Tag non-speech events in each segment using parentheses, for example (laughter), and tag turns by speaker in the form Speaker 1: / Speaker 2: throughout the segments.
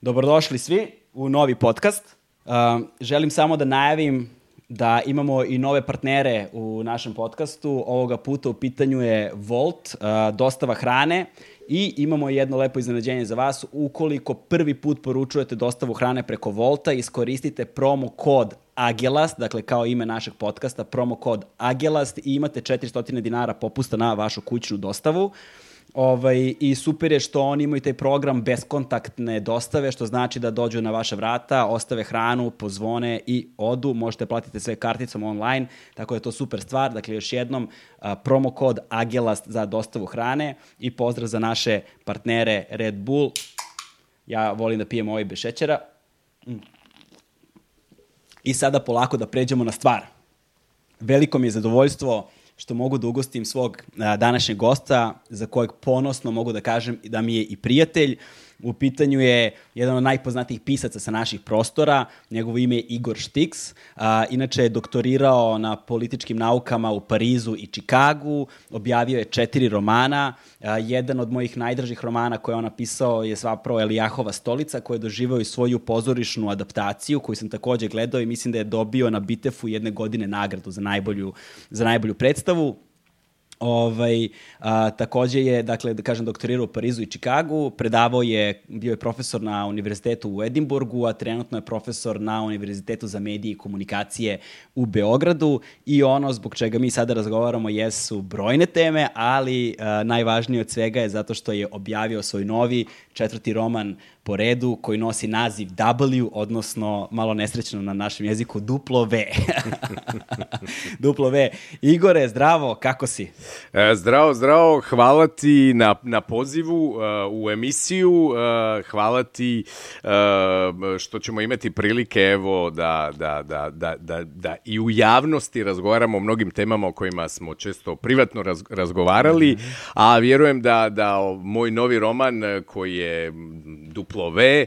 Speaker 1: Dobrodošli svi u novi podcast. Uh, želim samo da najavim da imamo i nove partnere u našem podcastu. Ovoga puta u pitanju je Volt, uh, dostava hrane i imamo jedno lepo iznenađenje za vas. Ukoliko prvi put poručujete dostavu hrane preko Volta, iskoristite promo kod Agelast, dakle kao ime našeg podcasta, promo kod Agelast i imate 400 dinara popusta na vašu kućnu dostavu. Uh, Ovaj, I super je što oni imaju taj program beskontaktne dostave, što znači da dođu na vaše vrata, ostave hranu, pozvone i odu. Možete platiti sve karticom online, tako da je to super stvar. Dakle, još jednom, a, promo kod Agelast za dostavu hrane i pozdrav za naše partnere Red Bull. Ja volim da pijem ovaj bez šećera. I sada polako da pređemo na stvar. Veliko mi je zadovoljstvo što mogu da ugostim svog današnjeg gosta, za kojeg ponosno mogu da kažem da mi je i prijatelj. U pitanju je jedan od najpoznatijih pisaca sa naših prostora, njegovo ime je Igor Štiks. A, inače je doktorirao na političkim naukama u Parizu i Čikagu, objavio je četiri romana. A, jedan od mojih najdražih romana koje on napisao je svapravo Elijahova stolica, koji je doživao i svoju pozorišnu adaptaciju, koju sam takođe gledao i mislim da je dobio na Bitefu jedne godine nagradu za najbolju, za najbolju predstavu. Ovaj, a, takođe je, dakle, da kažem, doktorirao u Parizu i Čikagu, predavao je, bio je profesor na univerzitetu u Edimburgu, a trenutno je profesor na Univerzitetu za medije i komunikacije u Beogradu i ono zbog čega mi sada razgovaramo jesu brojne teme, ali a, najvažnije od svega je zato što je objavio svoj novi četvrti roman po redu koji nosi naziv W, odnosno malo nesrećno na našem jeziku duplo V. (laughs) duplo V. Igore, zdravo, kako si?
Speaker 2: E, zdravo, zdravo, hvala ti na, na pozivu uh, u emisiju, uh, hvala ti uh, što ćemo imati prilike evo da, da, da, da, da, da i u javnosti razgovaramo o mnogim temama o kojima smo često privatno raz, razgovarali, -hmm. a vjerujem da, da moj novi roman koji je duplo V,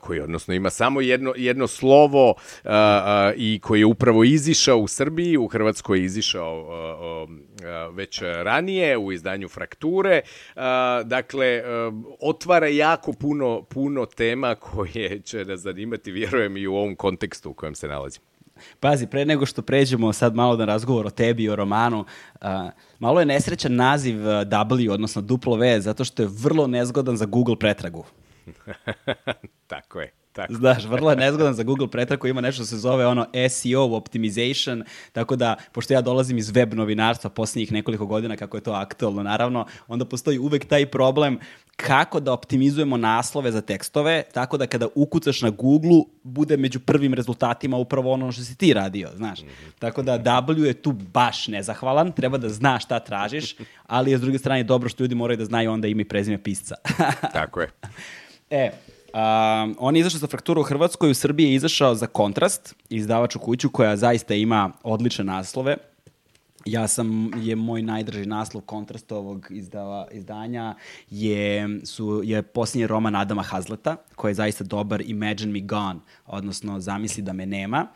Speaker 2: koji odnosno ima samo jedno, jedno slovo i koji je upravo izišao u Srbiji, u Hrvatskoj je izišao već ranije u izdanju Frakture. Dakle, otvara jako puno, puno tema koje će nas zanimati, vjerujem, i u ovom kontekstu u kojem se nalazimo.
Speaker 1: Pazi, pre nego što pređemo sad malo na razgovor o tebi i o romanu, uh, malo je nesrećan naziv W, odnosno duplo V, zato što je vrlo nezgodan za Google pretragu. (laughs)
Speaker 2: Tako je. Tako.
Speaker 1: Znaš, vrlo je nezgodan za Google pretraku, ima nešto se zove ono SEO optimization, tako da, pošto ja dolazim iz web novinarstva posljednjih nekoliko godina, kako je to aktualno, naravno, onda postoji uvek taj problem kako da optimizujemo naslove za tekstove, tako da kada ukucaš na Google bude među prvim rezultatima upravo ono što si ti radio, znaš. -hmm. Tako da W je tu baš nezahvalan, treba da znaš šta tražiš, ali je s druge strane dobro što ljudi moraju da znaju onda ime i prezime pisca. (laughs)
Speaker 2: tako je.
Speaker 1: E, Um, on je izašao za frakturu u Hrvatskoj, u Srbiji je izašao za kontrast, izdavaču kuću koja zaista ima odlične naslove. Ja sam, je moj najdrži naslov kontrast ovog izdava, izdanja je, su, je posljednji roman Adama Hazleta, koji je zaista dobar Imagine Me Gone, odnosno Zamisli da me nema.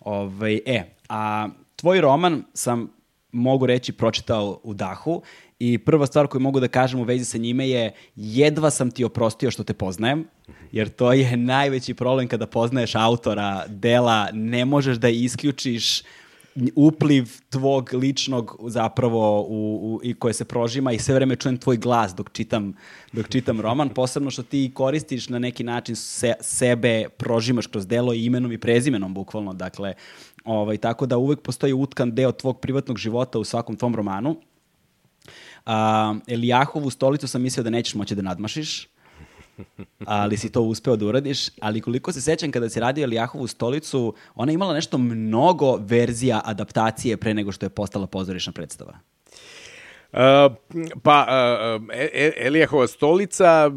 Speaker 1: Ovaj, e, a tvoj roman sam mogu reći pročitao u dahu i prva stvar koju mogu da kažem u vezi sa njime je jedva sam ti oprostio što te poznajem, jer to je najveći problem kada poznaješ autora dela, ne možeš da isključiš upliv tvog ličnog zapravo u, u, i koje se prožima i sve vreme čujem tvoj glas dok čitam, dok čitam roman, posebno što ti koristiš na neki način se, sebe, prožimaš kroz delo i imenom i prezimenom bukvalno, dakle, ovaj, tako da uvek postoji utkan deo tvog privatnog života u svakom tvom romanu. A, Elijahovu stolicu sam mislio da nećeš moći da nadmašiš, ali si to uspeo da uradiš. Ali koliko se sećam kada si radio Elijahovu stolicu, ona je imala nešto mnogo verzija adaptacije pre nego što je postala pozorišna predstava.
Speaker 2: Uh, pa, uh, e Elijahova stolica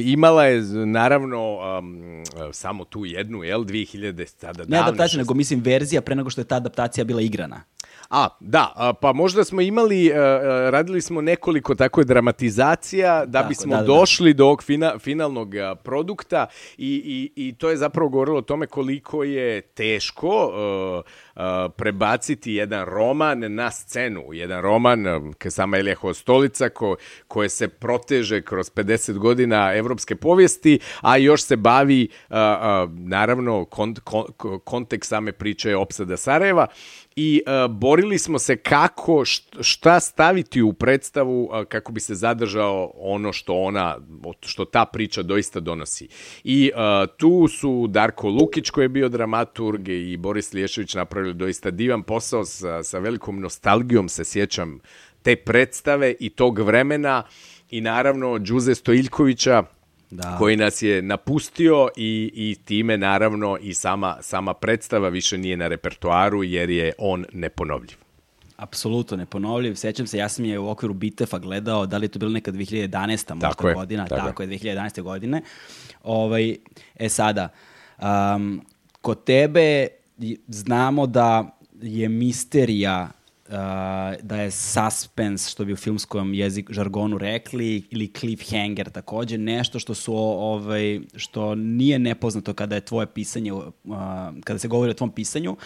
Speaker 2: imala je naravno um, samo tu jednu, jel, 2000 sada
Speaker 1: Ne adaptacija, nego mislim verzija pre nego što je ta adaptacija bila igrana.
Speaker 2: A, da, pa možda smo imali, a, a, radili smo nekoliko tako dramatizacija da
Speaker 1: Tako,
Speaker 2: bismo
Speaker 1: da, da, da.
Speaker 2: došli do ovog fina, finalnog a, produkta i, i, i to je zapravo govorilo o tome koliko je teško a, prebaciti jedan roman na scenu. Jedan roman, a, ka sama Elija Hostolica, ko, koje se proteže kroz 50 godina evropske povijesti, a još se bavi, naravno, kont, kon, kontekst same priče opsada Sarajeva i uh, borili smo se kako, šta staviti u predstavu uh, kako bi se zadržao ono što ona, što ta priča doista donosi. I uh, tu su Darko Lukić koji je bio dramaturg i Boris Liješević napravili doista divan posao sa, sa velikom nostalgijom se sjećam te predstave i tog vremena i naravno Đuze Stojiljkovića da. koji nas je napustio i, i time naravno i sama, sama predstava više nije na repertoaru jer je on neponovljiv.
Speaker 1: Apsolutno neponovljiv. Sećam se, ja sam je u okviru Bitefa gledao, da li je to bilo neka 2011. možda
Speaker 2: tako je,
Speaker 1: godina,
Speaker 2: tako,
Speaker 1: tako je, 2011. godine. Ovaj, e sada, um, kod tebe znamo da je misterija uh, da je suspense, što bi u filmskom jezik, žargonu rekli, ili cliffhanger takođe, nešto što su, ovaj, što nije nepoznato kada je tvoje pisanje, uh, kada se govori o tvom pisanju,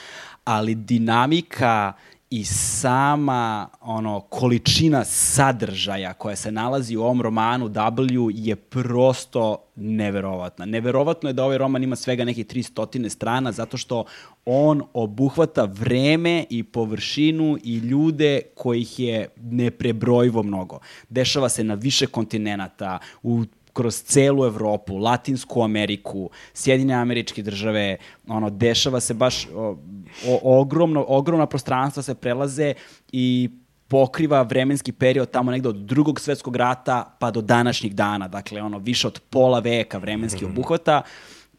Speaker 1: ali dinamika i sama ono količina sadržaja koja se nalazi u ovom romanu W je prosto neverovatna. Neverovatno je da ovaj roman ima svega nekih 300 strana zato što on obuhvata vreme i površinu i ljude kojih je neprebrojivo mnogo. Dešava se na više kontinenta, u kroz celu Evropu, Latinsku Ameriku, Sjedine američke države, ono, dešava se baš o, o, ogromno, ogromna prostranstva se prelaze i pokriva vremenski period tamo negde od drugog svetskog rata pa do današnjih dana, dakle ono više od pola veka vremenski mhm. obuhvata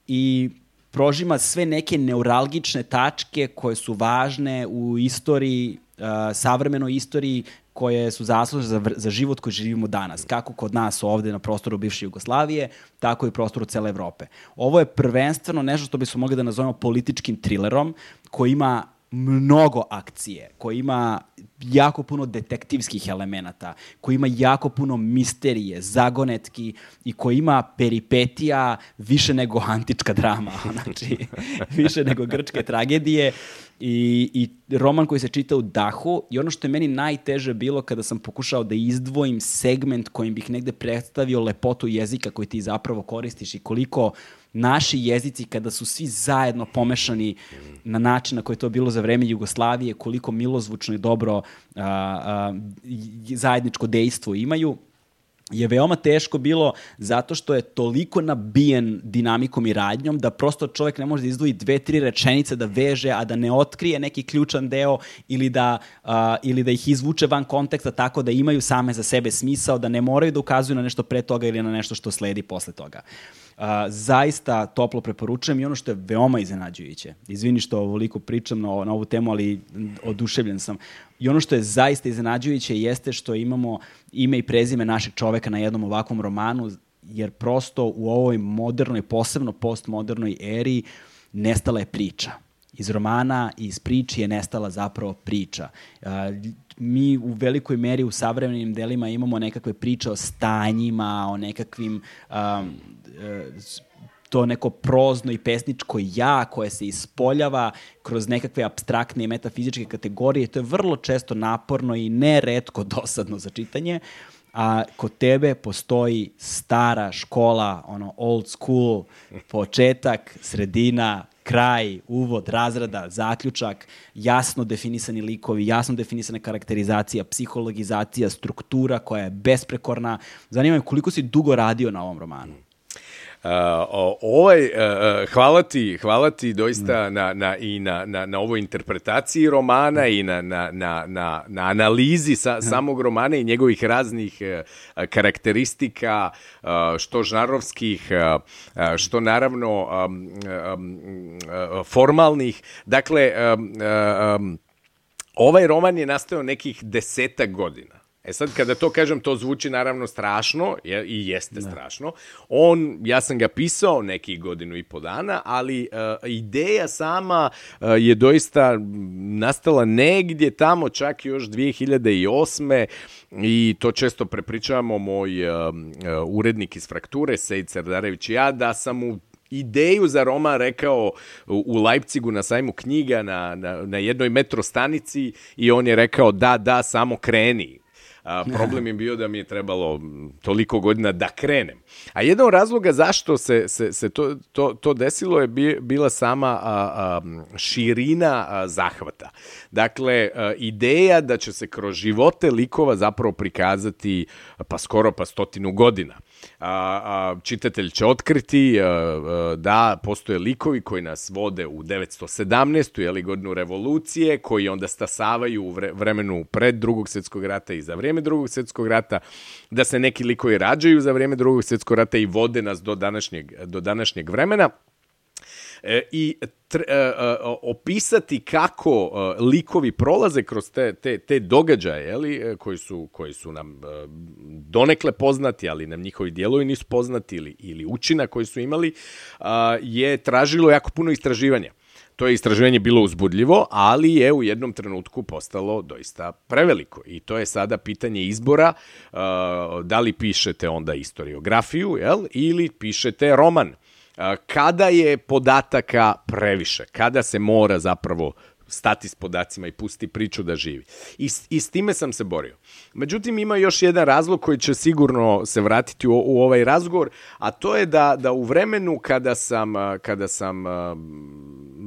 Speaker 1: i prožima sve neke neuralgične tačke koje su važne u istoriji, uh, savremenoj istoriji koje su zaslužne za, za život koji živimo danas, kako kod nas ovde na prostoru bivše Jugoslavije, tako i prostoru cele Evrope. Ovo je prvenstveno nešto što bismo mogli da nazovemo političkim trilerom, koji ima mnogo akcije, koji ima jako puno detektivskih elemenata, koji ima jako puno misterije, zagonetki i koji ima peripetija više nego antička drama, (laughs) znači više nego grčke tragedije i, i roman koji se čita u dahu i ono što je meni najteže bilo kada sam pokušao da izdvojim segment kojim bih negde predstavio lepotu jezika koji ti zapravo koristiš i koliko naši jezici kada su svi zajedno pomešani na način na koji je to bilo za vreme Jugoslavije, koliko milozvučno i dobro a, a, zajedničko dejstvo imaju, je veoma teško bilo zato što je toliko nabijen dinamikom i radnjom da prosto čovek ne može da izdvoji dve, tri rečenice da veže, a da ne otkrije neki ključan deo ili da, uh, ili da ih izvuče van konteksta tako da imaju same za sebe smisao, da ne moraju da ukazuju na nešto pre toga ili na nešto što sledi posle toga. Uh, A, zaista toplo preporučujem i ono što je veoma iznenađujuće. Izvini što ovoliko pričam na, na ovu temu, ali oduševljen sam. I ono što je zaista iznenađujuće jeste što imamo ime i prezime našeg čoveka na jednom ovakvom romanu, jer prosto u ovoj modernoj, posebno postmodernoj eri, nestala je priča. Iz romana i iz priči je nestala zapravo priča. mi u velikoj meri u savremenim delima imamo nekakve priče o stanjima, o nekakvim um, to neko prozno i pesničko ja koje se ispoljava kroz nekakve abstraktne i metafizičke kategorije. To je vrlo često naporno i neretko dosadno za čitanje. A kod tebe postoji stara škola, ono old school, početak, sredina, kraj, uvod, razrada, zaključak, jasno definisani likovi, jasno definisana karakterizacija, psihologizacija, struktura koja je besprekorna. Zanima me koliko si dugo radio na ovom romanu?
Speaker 2: Uh, ovaj, uh, hvala ti, hvala ti doista mm. na, na, i na, na, na ovoj interpretaciji romana mm. i na, na, na, na, na analizi sa, mm. samog romana i njegovih raznih uh, karakteristika, uh, što žnarovskih, uh, što naravno um, um, formalnih. Dakle, um, um, ovaj roman je nastao nekih desetak godina E sad, kada to kažem, to zvuči naravno strašno, i jeste da. strašno. On, ja sam ga pisao neki godinu i po dana, ali uh, ideja sama uh, je doista nastala negdje tamo, čak još 2008. I to često prepričavamo moj uh, urednik iz Frakture, Sejid Sardarević i ja, da sam mu ideju za roman rekao u Leipzigu na sajmu knjiga na, na, na jednoj metro stanici i on je rekao da, da, samo kreni. A, problem je bio da mi je trebalo toliko godina da krenem. A jedan od razloga zašto se, se, se to, to, to desilo je bi, bila sama a, a, širina a, zahvata. Dakle, a, ideja da će se kroz živote likova zapravo prikazati pa skoro pa stotinu godina a, a, čitatelj će otkriti a, a, da postoje likovi koji nas vode u 917. jeli godinu revolucije, koji onda stasavaju u vremenu pred drugog svjetskog rata i za vrijeme drugog svjetskog rata, da se neki likovi rađaju za vrijeme drugog svjetskog rata i vode nas do današnjeg, do današnjeg vremena. E, I tr, e, opisati kako e, likovi prolaze kroz te, te, te događaje jeli, koji, su, koji su nam donekle poznati, ali nam njihovi dijelovi nisu poznati ili, ili učina koji su imali, je tražilo jako puno istraživanja. To je istraživanje bilo uzbudljivo, ali je u jednom trenutku postalo doista preveliko. I to je sada pitanje izbora da li pišete onda istoriografiju jel, ili pišete roman kada je podataka previše, kada se mora zapravo stati s podacima i pusti priču da živi. I, I s time sam se borio. Međutim, ima još jedan razlog koji će sigurno se vratiti u, u ovaj razgovor, a to je da, da u vremenu kada sam, kada sam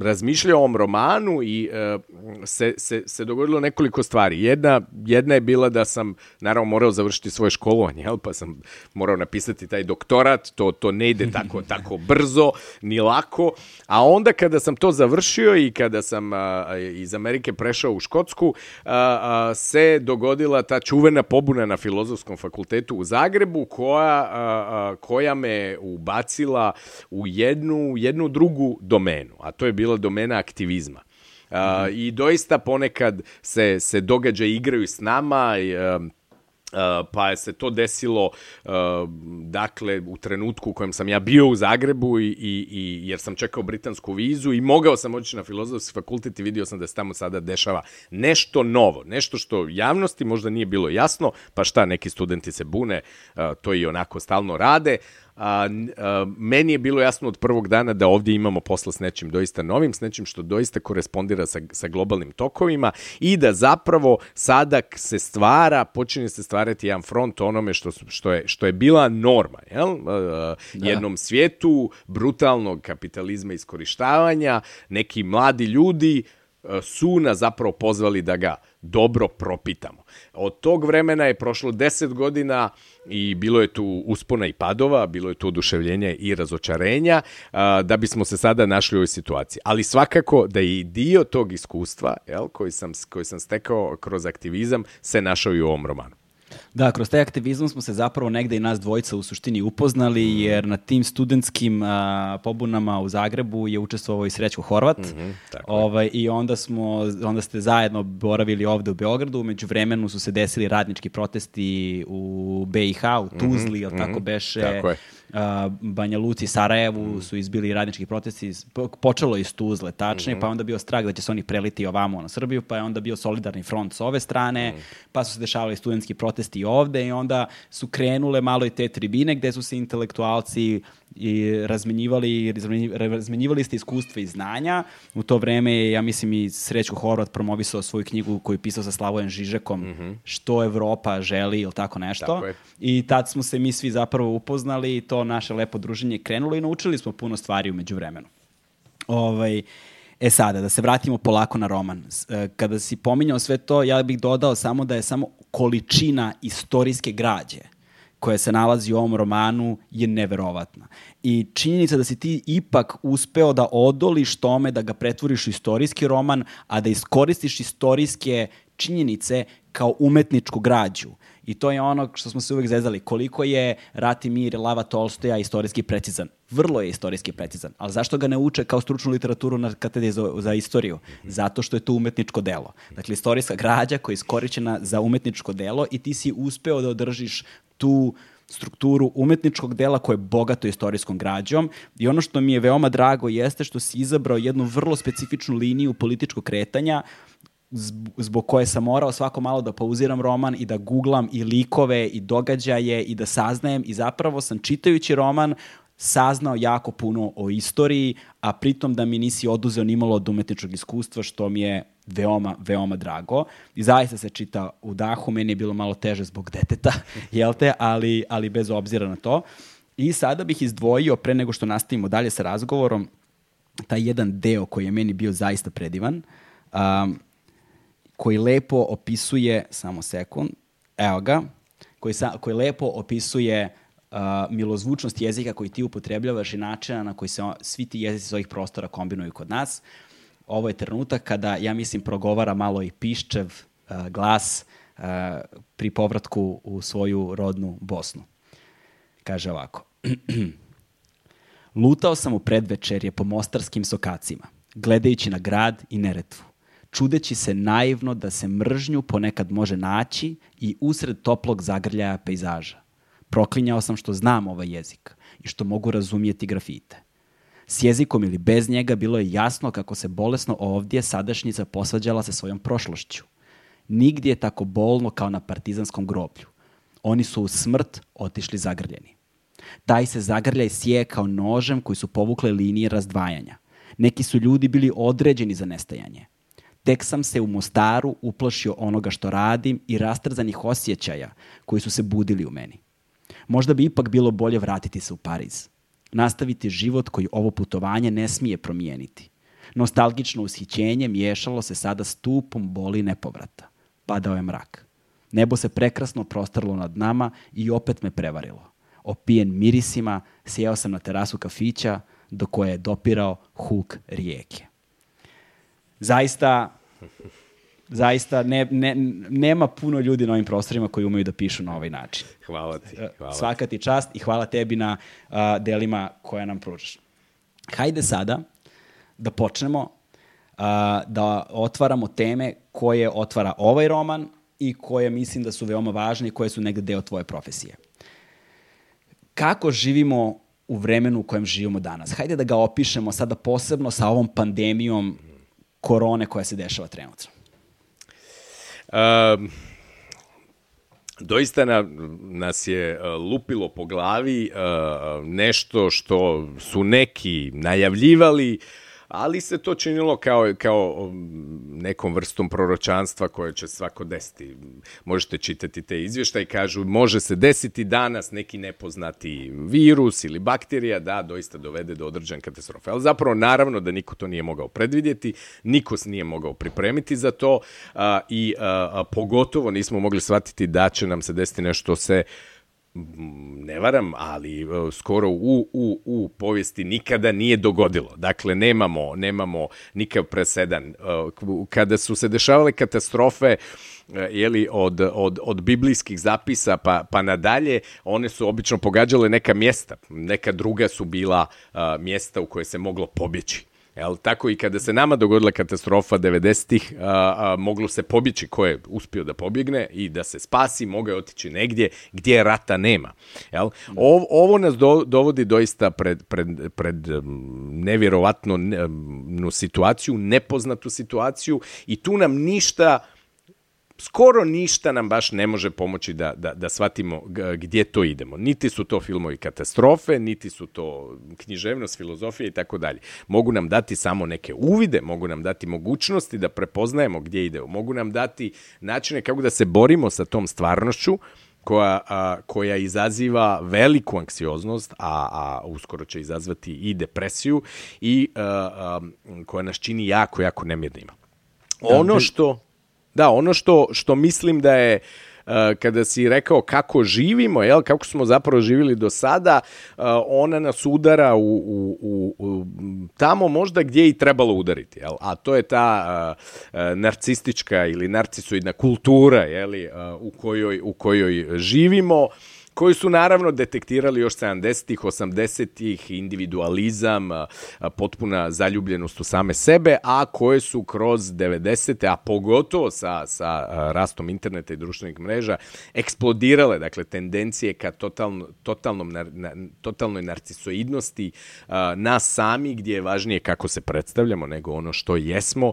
Speaker 2: razmišljao o ovom romanu i uh, se, se, se dogodilo nekoliko stvari. Jedna, jedna je bila da sam, naravno, morao završiti svoje školovanje, jel? pa sam morao napisati taj doktorat, to, to ne ide tako, (laughs) tako brzo, ni lako, a onda kada sam to završio i kada sam iz Amerike prešao u Škotsku, se dogodila ta čuvena pobuna na Filozofskom fakultetu u Zagrebu, koja, koja me ubacila u jednu, jednu drugu domenu, a to je bila domena aktivizma. Uh, mm -hmm. I doista ponekad se, se događa igraju s nama, pa se to desilo dakle u trenutku u kojem sam ja bio u Zagrebu i, i, i jer sam čekao britansku vizu i mogao sam oći na filozofski fakultet i vidio sam da se tamo sada dešava nešto novo, nešto što javnosti možda nije bilo jasno, pa šta neki studenti se bune, to i onako stalno rade, a, a, meni je bilo jasno od prvog dana da ovdje imamo posla s nečim doista novim, s nečim što doista korespondira sa, sa globalnim tokovima i da zapravo sada se stvara, počinje se stvarati jedan front onome što, što, je, što je bila norma, jel? Da. jednom svijetu brutalnog kapitalizma iskorištavanja, neki mladi ljudi su nas zapravo pozvali da ga dobro propitamo. Od tog vremena je prošlo 10 godina i bilo je tu uspona i padova, bilo je tu oduševljenja i razočarenja da bismo se sada našli u ovoj situaciji. Ali svakako da i dio tog iskustva jel, koji, sam, koji sam stekao kroz aktivizam se našao i u ovom romanu.
Speaker 1: Da, kroz taj aktivizam smo se zapravo negde i nas dvojica u suštini upoznali, mm. jer na tim studentskim a, pobunama u Zagrebu je učestvovao i Srećko Horvat. Mm -hmm, tako ovaj, I onda, smo, onda ste zajedno boravili ovde u Beogradu. Umeđu vremenu su se desili radnički protesti u BiH, u mhm, Tuzli, mm -hmm, tako mm -hmm, beše. Tako je Banja Luci, Sarajevu mm. su izbili radnički protesti, počelo iz Tuzle tačnije, mm. pa je onda bio strah da će se oni preliti ovamo na Srbiju, pa je onda bio solidarni front s ove strane, mm. pa su se dešavali studentski protesti ovde i onda su krenule malo i te tribine gde su se intelektualci i razmenjivali, razmenjivali ste iskustva i znanja. U to vreme ja mislim, i Srećko Horvat promovisao svoju knjigu koju je pisao sa Slavojem Žižekom, mm -hmm. što Evropa želi ili tako nešto. Tako I tad smo se mi svi zapravo upoznali i to naše lepo druženje krenulo i naučili smo puno stvari umeđu vremenu. Ovaj, E sada, da se vratimo polako na roman. E, kada si pominjao sve to, ja bih dodao samo da je samo količina istorijske građe koja se nalazi u ovom romanu je neverovatna. I činjenica da si ti ipak uspeo da odoliš tome da ga pretvoriš u istorijski roman, a da iskoristiš istorijske činjenice kao umetničku građu. I to je ono što smo se uvek zezali. Koliko je Ratimir Lava Tolstoja istorijski precizan? Vrlo je istorijski precizan. Ali zašto ga ne uče kao stručnu literaturu na katedri za, za istoriju? Zato što je to umetničko delo. Dakle, istorijska građa koja je iskoričena za umetničko delo i ti si uspeo da održiš tu strukturu umetničkog dela koje je bogato istorijskom građom i ono što mi je veoma drago jeste što si izabrao jednu vrlo specifičnu liniju političkog kretanja zbog koje sam morao svako malo da pauziram roman i da googlam i likove i događaje i da saznajem i zapravo sam čitajući roman saznao jako puno o istoriji, a pritom da mi nisi oduzeo nimalo od umetničkog iskustva, što mi je veoma, veoma drago. I zaista se čita u dahu, meni je bilo malo teže zbog deteta, (laughs) jel te, ali, ali bez obzira na to. I sada bih izdvojio, pre nego što nastavimo dalje sa razgovorom, taj jedan deo koji je meni bio zaista predivan. Um, koji lepo opisuje, samo sekund, evo ga, koji, sa, koji lepo opisuje uh, milozvučnost jezika koji ti upotrebljavaš i načina na koji se on, svi ti jezici s ovih prostora kombinuju kod nas. Ovo je trenutak kada, ja mislim, progovara malo i piščev uh, glas uh, pri povratku u svoju rodnu Bosnu. Kaže ovako. (clears throat) Lutao sam u predvečerje po mostarskim sokacima, gledajući na grad i neretvu čudeći se naivno da se mržnju ponekad može naći i usred toplog zagrljaja pejzaža. Proklinjao sam što znam ovaj jezik i što mogu razumijeti grafite. S jezikom ili bez njega bilo je jasno kako se bolesno ovdje sadašnjica posvađala sa svojom prošlošću. Nigdje je tako bolno kao na partizanskom groblju. Oni su u smrt otišli zagrljeni. Taj se zagrljaj sije kao nožem koji su povukle linije razdvajanja. Neki su ljudi bili određeni za nestajanje. Tek sam se u Mostaru uplašio onoga što radim i rastrzanih osjećaja koji su se budili u meni. Možda bi ipak bilo bolje vratiti se u Pariz. Nastaviti život koji ovo putovanje ne smije promijeniti. Nostalgično ushićenje miješalo se sada s tupom boli nepovrata. Padao je mrak. Nebo se prekrasno prostarlo nad nama i opet me prevarilo. Opijen mirisima, sjeo sam na terasu kafića do koje je dopirao huk rijeke zaista zaista ne, ne, nema puno ljudi na ovim prostorima koji umeju da pišu na ovaj način.
Speaker 2: Hvala ti. E, hvala.
Speaker 1: Svaka ti čast i hvala tebi na uh, delima koja nam pružaš. Hajde sada da počnemo uh, da otvaramo teme koje otvara ovaj roman i koje mislim da su veoma važne i koje su negde deo tvoje profesije. Kako živimo u vremenu u kojem živimo danas? Hajde da ga opišemo sada posebno sa ovom pandemijom korone koja se dešava trenutno?
Speaker 2: Um, doista na, nas je uh, lupilo po glavi uh, nešto što su neki najavljivali, ali se to činilo kao, kao um, nekom vrstom proročanstva koje će svako desiti. Možete čitati te izvještaje i kažu može se desiti danas neki nepoznati virus ili bakterija da doista dovede do određene katastrofe. Ali zapravo naravno da niko to nije mogao predvidjeti, niko se nije mogao pripremiti za to a, i a, a, pogotovo nismo mogli shvatiti da će nam se desiti nešto se ne varam, ali e, skoro u, u, u povijesti nikada nije dogodilo. Dakle, nemamo, nemamo nikav presedan. E, kada su se dešavale katastrofe, e, jeli, od, od, od biblijskih zapisa pa, pa nadalje, one su obično pogađale neka mjesta. Neka druga su bila uh, mjesta u koje se moglo pobjeći. Jel, tako i kada se nama dogodila katastrofa 90-ih, moglo se pobjeći ko je uspio da pobjegne i da se spasi, mogao je otići negdje gdje rata nema. Jel? Ovo, ovo nas do, dovodi doista pred, pred, pred nevjerovatnu situaciju, nepoznatu situaciju i tu nam ništa skoro ništa nam baš ne može pomoći da, da, da shvatimo gdje to idemo. Niti su to filmovi katastrofe, niti su to književnost, filozofija i tako dalje. Mogu nam dati samo neke uvide, mogu nam dati mogućnosti da prepoznajemo gdje idemo, mogu nam dati načine kako da se borimo sa tom stvarnošću, koja, a, koja izaziva veliku anksioznost, a, a uskoro će izazvati i depresiju i a, a, koja nas čini jako, jako nemirnima. Da, ono što Da, ono što, što mislim da je uh, kada si rekao kako živimo, jel, kako smo zapravo živili do sada, ona nas udara u, u, u, u tamo možda gdje i trebalo udariti, jel? a to je ta narcistička ili narcisoidna kultura jeli, u, kojoj, u kojoj živimo, koji su naravno detektirali još 70-ih, 80-ih, individualizam, potpuna zaljubljenost u same sebe, a koje su kroz 90-te, a pogotovo sa, sa rastom interneta i društvenih mreža, eksplodirale, dakle, tendencije ka totalno, totalnom, na, totalnoj narcisoidnosti nas sami, gdje je važnije kako se predstavljamo nego ono što jesmo,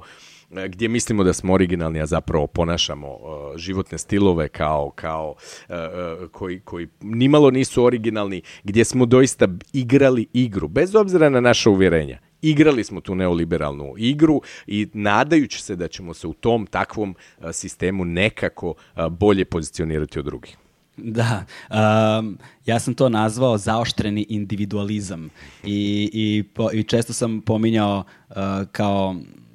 Speaker 2: gdje mislimo da smo originalni, a zapravo ponašamo uh, životne stilove kao, kao uh, koji, koji nimalo nisu originalni, gdje smo doista igrali igru, bez obzira na naše uvjerenja. Igrali smo tu neoliberalnu igru i nadajući se da ćemo se u tom takvom uh, sistemu nekako uh, bolje pozicionirati od drugih.
Speaker 1: Da, um, ja sam to nazvao zaoštreni individualizam i, i, po, i često sam pominjao uh, kao Uh,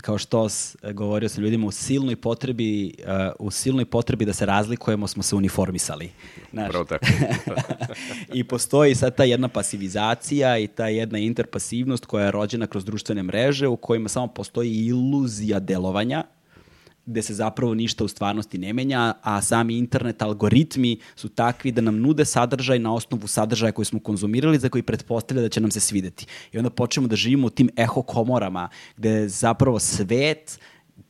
Speaker 1: kao što s, govorio sa ljudima u silnoj potrebi uh, u silnoj potrebi da se razlikujemo smo se uniformisali.
Speaker 2: Znaš? Tako. (laughs)
Speaker 1: I postoji sad ta jedna pasivizacija i ta jedna interpasivnost koja je rođena kroz društvene mreže u kojima samo postoji iluzija delovanja gde se zapravo ništa u stvarnosti ne menja, a sami internet algoritmi su takvi da nam nude sadržaj na osnovu sadržaja koji smo konzumirali, za koji pretpostavlja da će nam se svideti. I onda počnemo da živimo u tim eho komorama, gde zapravo svet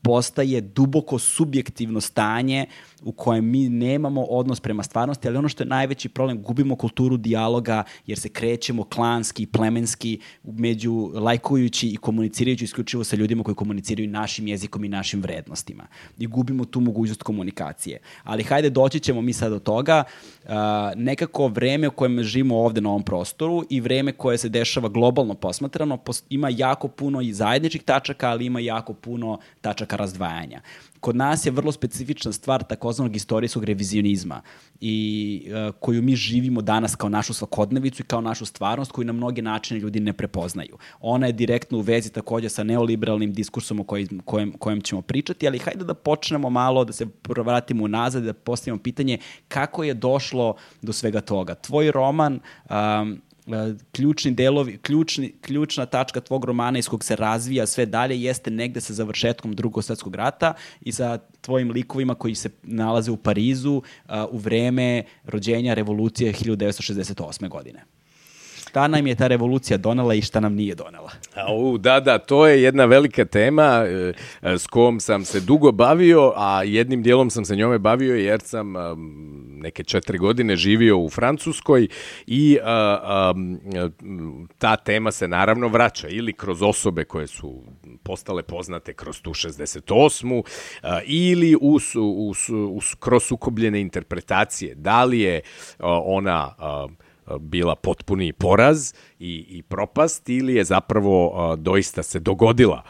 Speaker 1: postaje duboko subjektivno stanje u kojem mi nemamo odnos prema stvarnosti, ali ono što je najveći problem, gubimo kulturu dijaloga jer se krećemo klanski, plemenski, među lajkujući i komunicirajući isključivo sa ljudima koji komuniciraju našim jezikom i našim vrednostima. I gubimo tu mogućnost komunikacije. Ali hajde, doći ćemo mi sad do toga. Uh, nekako vreme u kojem živimo ovde na ovom prostoru i vreme koje se dešava globalno posmatrano, ima jako puno i zajedničkih tačaka, ali ima jako puno tačaka razdvajanja kod nas je vrlo specifična stvar takozvanog istorijskog revizionizma i uh, koju mi živimo danas kao našu svakodnevicu i kao našu stvarnost koju na mnoge načine ljudi ne prepoznaju. Ona je direktno u vezi takođe sa neoliberalnim diskursom o kojem, kojem, kojem ćemo pričati, ali hajde da počnemo malo, da se vratimo nazad, da postavimo pitanje kako je došlo do svega toga. Tvoj roman um, ključni delovi, ključni, ključna tačka tvog romana iz kog se razvija sve dalje jeste negde sa završetkom drugog svetskog rata i sa tvojim likovima koji se nalaze u Parizu uh, u vreme rođenja revolucije 1968. godine šta nam je ta revolucija donela i šta nam nije donela.
Speaker 2: Au, da, da, to je jedna velika tema e, e, s kojom sam se dugo bavio, a jednim dijelom sam se njome bavio jer sam neke četiri godine živio u Francuskoj i ta tema se naravno vraća ili kroz osobe koje su postale poznate kroz tu 68. A, ili us, us, us, kroz sukobljene interpretacije. Da li je ona... Bila potpuni poraz i, i propast ili je zapravo doista se dogodila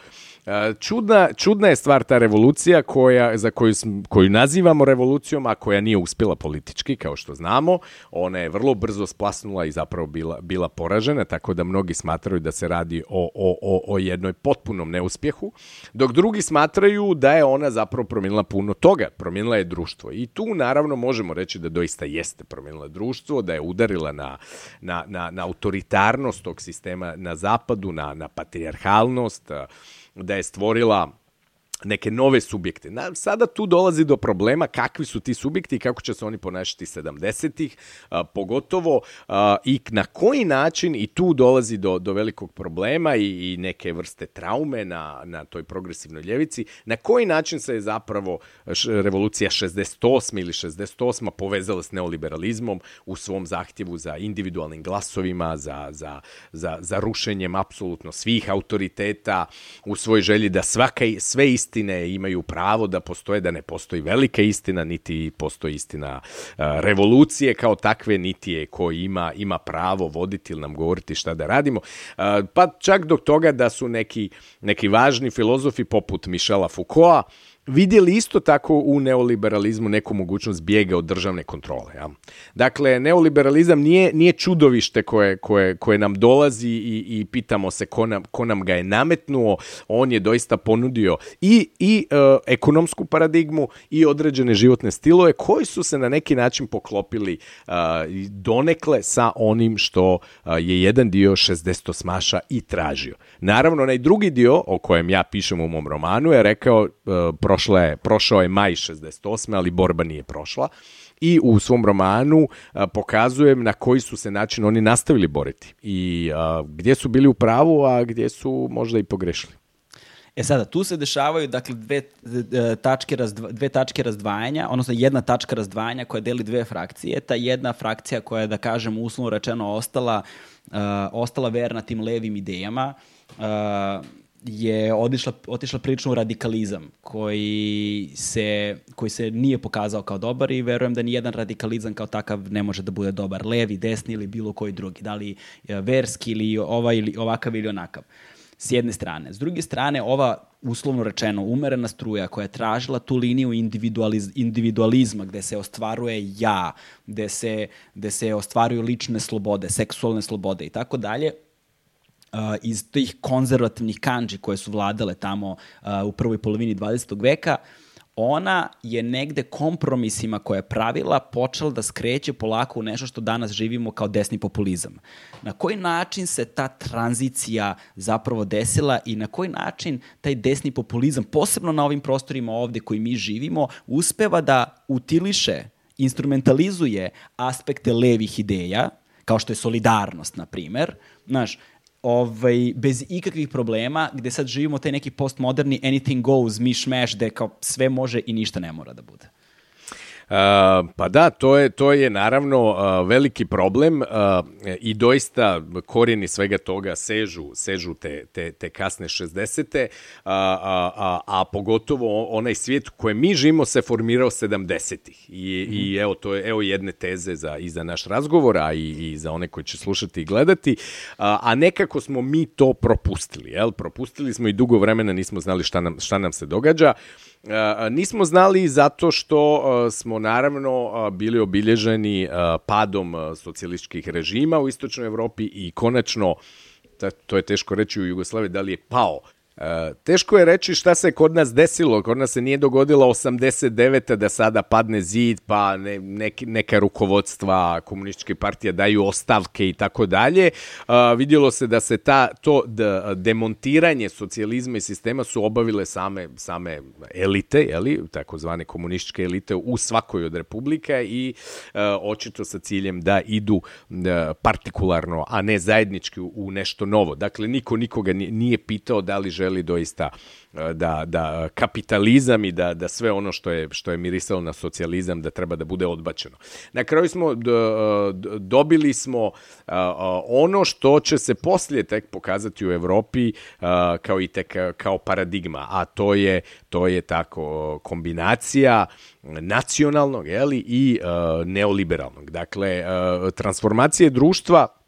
Speaker 2: Čudna, čudna je stvar ta revolucija koja, za koju, koju nazivamo revolucijom, a koja nije uspjela politički, kao što znamo. Ona je vrlo brzo splasnula i zapravo bila, bila poražena, tako da mnogi smatraju da se radi o, o, o, o jednoj potpunom neuspjehu, dok drugi smatraju da je ona zapravo promijenila puno toga, promijenila je društvo. I tu naravno možemo reći da doista jeste promijenila društvo, da je udarila na, na, na, na autoritarnost tog sistema na zapadu, na, na patrijarhalnost, da je stvorila neke nove subjekte. Na, sada tu dolazi do problema kakvi su ti subjekti i kako će se oni ponašati 70-ih, pogotovo a, i na koji način i tu dolazi do, do velikog problema i, i neke vrste traume na, na toj progresivnoj ljevici, na koji način se je zapravo š, revolucija 68 ili 68 povezala s neoliberalizmom u svom zahtjevu za individualnim glasovima, za, za, za, za rušenjem apsolutno svih autoriteta, u svojoj želji da svaka, sve isti istine imaju pravo da postoje, da ne postoji velika istina, niti postoji istina revolucije kao takve, niti je ko ima, ima pravo voditi ili nam govoriti šta da radimo. Pa čak do toga da su neki, neki važni filozofi poput Mišela Foucaulta vidjeli isto tako u neoliberalizmu neku mogućnost bijega od državne kontrole. Ja? Dakle, neoliberalizam nije, nije čudovište koje, koje, koje nam dolazi i, i pitamo se ko nam, ko nam ga je nametnuo. On je doista ponudio i, i uh, ekonomsku paradigmu i određene životne stilove koji su se na neki način poklopili uh, donekle sa onim što uh, je jedan dio 60 smaša i tražio. Naravno, onaj drugi dio o kojem ja pišem u mom romanu je rekao, uh, prošle, prošao je maj 68. ali borba nije prošla i u svom romanu a, pokazujem na koji su se način oni nastavili boriti i a, gdje su bili u pravu, a gdje su možda i pogrešili.
Speaker 1: E sada, tu se dešavaju dakle, dve, tačke razdva, dve tačke razdvajanja, odnosno jedna tačka razdvajanja koja deli dve frakcije. Ta jedna frakcija koja je, da kažem, uslovno rečeno ostala, uh, ostala verna tim levim idejama, uh, je odišla, otišla prilično u radikalizam koji se, koji se nije pokazao kao dobar i verujem da ni jedan radikalizam kao takav ne može da bude dobar. Levi, desni ili bilo koji drugi. Da li verski ili ovaj ili ovakav ili onakav. S jedne strane. S druge strane, ova uslovno rečeno umerena struja koja je tražila tu liniju individualiz, individualizma gde se ostvaruje ja, gde se, gde se ostvaruju lične slobode, seksualne slobode i tako dalje, iz tih konzervativnih kanđi koje su vladale tamo uh, u prvoj polovini 20. veka, ona je negde kompromisima koje je pravila počela da skreće polako u nešto što danas živimo kao desni populizam. Na koji način se ta tranzicija zapravo desila i na koji način taj desni populizam, posebno na ovim prostorima ovde koji mi živimo, uspeva da utiliše, instrumentalizuje aspekte levih ideja, kao što je solidarnost, na primer, znaš, ovaj, bez ikakvih problema, gde sad živimo taj neki postmoderni anything goes, miš-meš, gde kao sve može i ništa ne mora da bude.
Speaker 2: Uh, pa da, to je, to je naravno uh, veliki problem uh, i doista korijeni svega toga sežu, sežu te, te, te kasne 60. A, a, a, a pogotovo onaj svijet u kojem mi živimo se formirao 70-ih. I, mm. I evo, to je evo jedne teze za, i za naš razgovor, a i, i za one koji će slušati i gledati. A, a nekako smo mi to propustili. Jel? Propustili smo i dugo vremena nismo znali šta nam, šta nam se događa. Nismo znali zato što smo naravno bili obilježeni padom socijalističkih režima u istočnoj Evropi i konačno, to je teško reći u Jugoslaviji, da li je pao teško je reći šta se kod nas desilo. Kod nas se nije dogodilo 89. da sada padne zid, pa ne, neki, neka rukovodstva komunističke partije daju ostavke i tako dalje. E, vidjelo se da se ta, to da, demontiranje socijalizma i sistema su obavile same, same elite, jeli, takozvane komunističke elite u svakoj od republika i uh, očito sa ciljem da idu uh, partikularno, a ne zajednički u, nešto novo. Dakle, niko nikoga nije pitao da li želi doista e, da, da kapitalizam i da, da sve ono što je, što je mirisalo na socijalizam da treba da bude odbačeno. Na kraju smo dobili smo ono što će se poslije tek pokazati u Evropi kao i tek kao paradigma, a to je to je tako kombinacija nacionalnog jeli, i neoliberalnog. Dakle, transformacije društva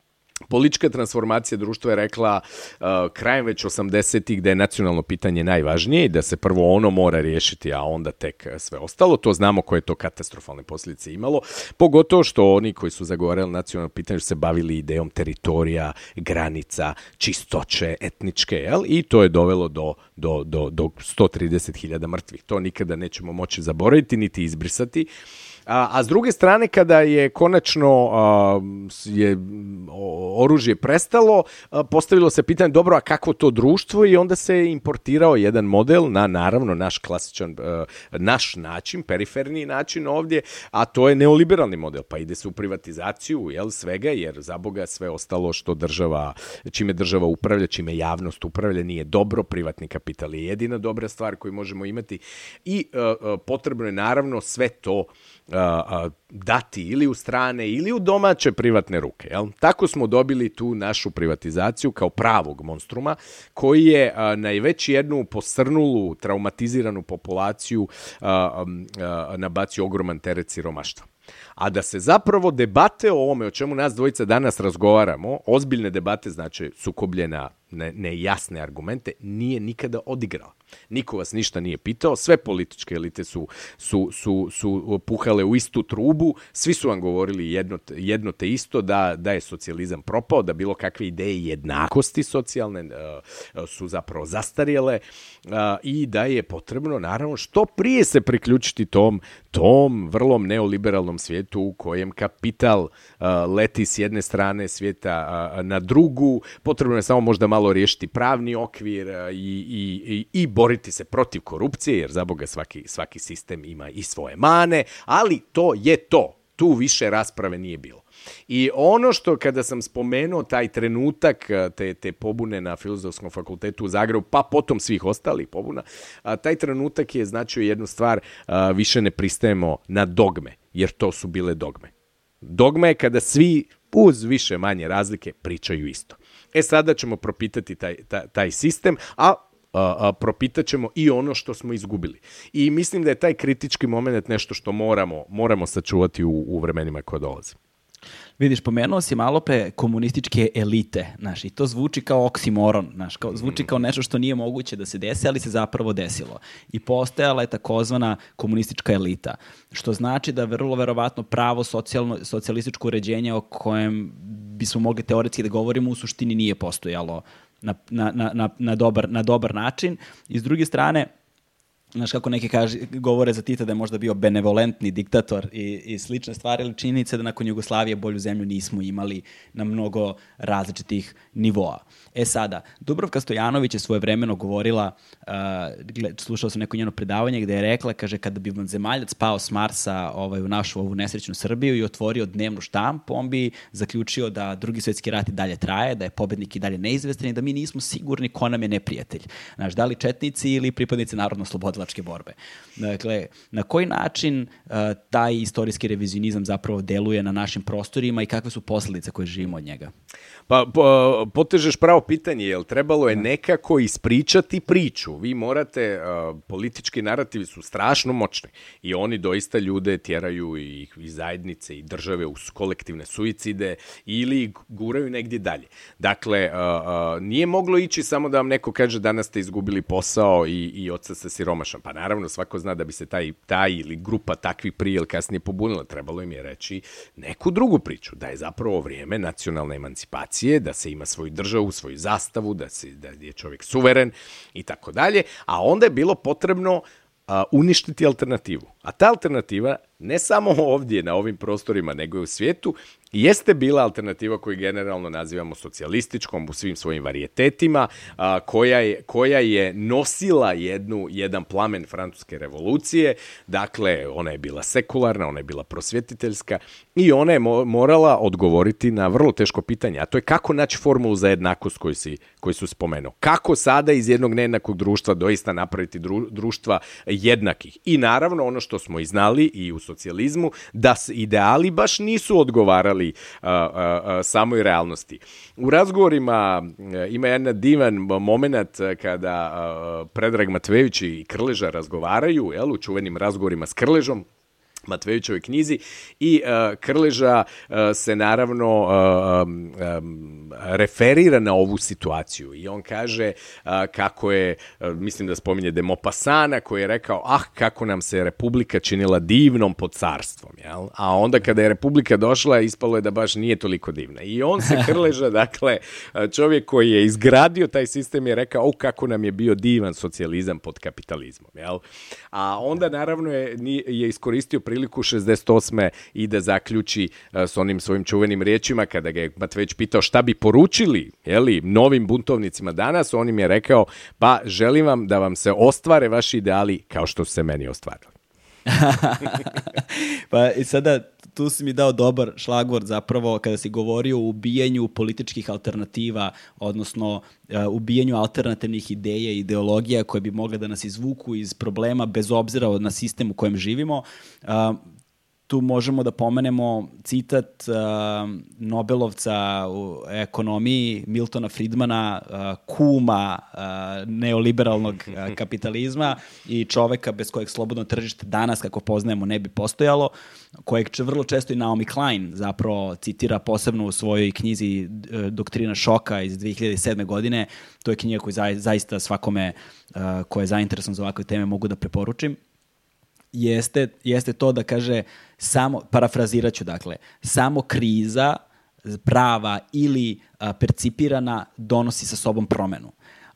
Speaker 2: Politička transformacija društva je rekla uh, krajem već 80-ih da je nacionalno pitanje najvažnije i da se prvo ono mora riješiti, a onda tek sve ostalo. To znamo koje je to katastrofalne posljedice imalo. Pogotovo što oni koji su zagovarali nacionalno pitanje su se bavili idejom teritorija, granica, čistoće, etničke, jel? I to je dovelo do, do, do, do 130.000 mrtvih. To nikada nećemo moći zaboraviti niti izbrisati. Uh, A, a s druge strane, kada je konačno a, je oružje prestalo, a, postavilo se pitanje, dobro, a kako to društvo? I onda se importirao jedan model na, naravno, naš klasičan, a, naš način, periferni način ovdje, a to je neoliberalni model. Pa ide se u privatizaciju, jel, svega, jer za Boga sve ostalo što država, čime država upravlja, čime javnost upravlja, nije dobro, privatni kapital je jedina dobra stvar koju možemo imati i a, a, potrebno je naravno sve to a, dati ili u strane ili u domaće privatne ruke. Jel? Tako smo dobili tu našu privatizaciju kao pravog monstruma koji je a, najveć jednu posrnulu, traumatiziranu populaciju nabacio ogroman teret siromaštva. A da se zapravo debate o ovome o čemu nas dvojica danas razgovaramo, ozbiljne debate, znači sukobljena nejasne argumente, nije nikada odigrala. Niko vas ništa nije pitao, sve političke elite su, su, su, su puhale u istu trubu, svi su vam govorili jedno, jedno te isto, da, da je socijalizam propao, da bilo kakve ideje jednakosti socijalne uh, su zapravo zastarjele uh, i da je potrebno, naravno, što prije se priključiti tom, tom vrlom neoliberalnom svijetu u kojem kapital uh, leti s jedne strane svijeta na drugu, potrebno je samo možda malo riješiti pravni okvir uh, i, i, i, i boriti se protiv korupcije, jer za Boga svaki, svaki sistem ima i svoje mane, ali to je to. Tu više rasprave nije bilo. I ono što kada sam spomenuo taj trenutak te, te pobune na Filozofskom fakultetu u Zagrebu, pa potom svih ostalih pobuna, taj trenutak je značio jednu stvar, više ne pristajemo na dogme, jer to su bile dogme. Dogma je kada svi uz više manje razlike pričaju isto. E sada ćemo propitati taj, taj, taj sistem, a a, a, propitat ćemo i ono što smo izgubili. I mislim da je taj kritički moment nešto što moramo, moramo sačuvati u, u vremenima koje dolaze.
Speaker 1: Vidiš, pomenuo si malo pre komunističke elite, znaš, i to zvuči kao oksimoron, znaš, kao, zvuči kao nešto što nije moguće da se desi, ali se zapravo desilo. I postojala je takozvana komunistička elita, što znači da vrlo verovatno pravo socijalno, socijalističko uređenje o kojem bismo mogli teoretski da govorimo u suštini nije postojalo na, na, na, na, dobar, na dobar način. I s druge strane, znaš kako neki kaže, govore za Tita da je možda bio benevolentni diktator i, i slične stvari, ali činjenica da nakon Jugoslavije bolju zemlju nismo imali na mnogo različitih nivoa. E sada, Dubrovka Stojanović je svoje vremeno govorila, uh, slušao sam neko njeno predavanje gde je rekla, kaže, kada bi vam zemaljac pao s Marsa ovaj, u našu ovu nesrećnu Srbiju i otvorio dnevnu štampu, on bi zaključio da drugi svetski rat i dalje traje, da je pobednik i dalje neizvestan i da mi nismo sigurni ko nam je neprijatelj. Znaš, da li četnici ili pripadnici narodno slobodilačke borbe. Dakle, na koji način uh, taj istorijski revizionizam zapravo deluje na našim prostorima i kakve su posledice koje živimo od njega?
Speaker 2: Pa, po, potežeš pravo pitanje, jel trebalo je da. nekako ispričati priču. Vi morate, uh, politički narativi su strašno moćni i oni doista ljude tjeraju i, i zajednice i države u kolektivne suicide ili guraju negdje dalje. Dakle, uh, uh, nije moglo ići samo da vam neko kaže danas ste izgubili posao i, i oca ste siromašan. Pa naravno, svako zna da bi se taj, taj ili grupa takvih prije ili kasnije pobunila. Trebalo im je reći neku drugu priču, da je zapravo vrijeme nacionalne emancipacije, da se ima svoju državu, svoju zastavu, da, se, da je čovjek suveren i tako dalje, a onda je bilo potrebno a, uništiti alternativu. A ta alternativa, ne samo ovdje na ovim prostorima, nego i u svijetu, jeste bila alternativa koju generalno nazivamo socijalističkom u svim svojim varijetetima, a, koja, je, koja je nosila jednu, jedan plamen francuske revolucije, dakle, ona je bila sekularna, ona je bila prosvjetiteljska i ona je mo morala odgovoriti na vrlo teško pitanje, a to je kako naći formulu za jednakost koju, si, koju su spomenuo. Kako sada iz jednog nejednakog društva doista napraviti dru, društva jednakih. I naravno, ono što smo i znali i u socijalizmu, da ideali baš nisu odgovarali odgovarali a, a, samoj realnosti. U razgovorima e, ima jedan divan moment kada a, Predrag Matvejević i Krleža razgovaraju, jel, u čuvenim razgovorima s Krležom, Matvevićevoj knjizi i uh, Krleža uh, se naravno uh, um, referira na ovu situaciju i on kaže uh, kako je, uh, mislim da spominje Demopasana koji je rekao, ah kako nam se Republika činila divnom pod carstvom, jel? a onda kada je Republika došla ispalo je da baš nije toliko divna i on se (laughs) Krleža, dakle čovjek koji je izgradio taj sistem je rekao, oh kako nam je bio divan socijalizam pod kapitalizmom, jel? a onda naravno je, je iskoristio priliku 68. i da zaključi uh, s onim svojim čuvenim riječima kada ga je Matveć pitao šta bi poručili jeli, novim buntovnicima danas, on im je rekao pa želim vam da vam se ostvare vaši ideali kao što se meni ostvarili. (laughs)
Speaker 1: pa i sada tu si mi dao dobar šlagvord zapravo kada si govorio o ubijanju političkih alternativa, odnosno uh, ubijanju alternativnih ideja i ideologija koje bi mogle da nas izvuku iz problema bez obzira na sistem u kojem živimo. Uh, tu možemo da pomenemo citat uh, Nobelovca u ekonomiji Miltona Friedmana, uh, kuma uh, neoliberalnog uh, (laughs) kapitalizma i čoveka bez kojeg slobodno tržište danas, kako poznajemo, ne bi postojalo, kojeg vrlo često i Naomi Klein zapravo citira posebno u svojoj knjizi Doktrina šoka iz 2007. godine. To je knjiga koju zaista svakome uh, ko je zainteresovan za ovakve teme mogu da preporučim jeste, jeste to da kaže samo, parafraziraću dakle, samo kriza prava ili a, percipirana donosi sa sobom promenu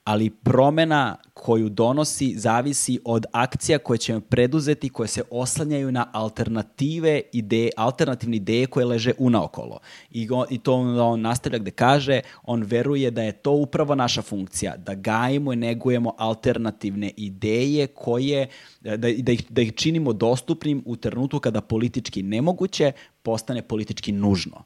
Speaker 1: ali promena koju donosi zavisi od akcija koje ćemo preduzeti, koje se oslanjaju na alternative ideje, alternativne ideje koje leže unaokolo. I, on, i to on, nastavlja gde kaže, on veruje da je to upravo naša funkcija, da gajimo i negujemo alternativne ideje koje, da, da, ih, da ih činimo dostupnim u trenutku kada politički nemoguće postane politički nužno.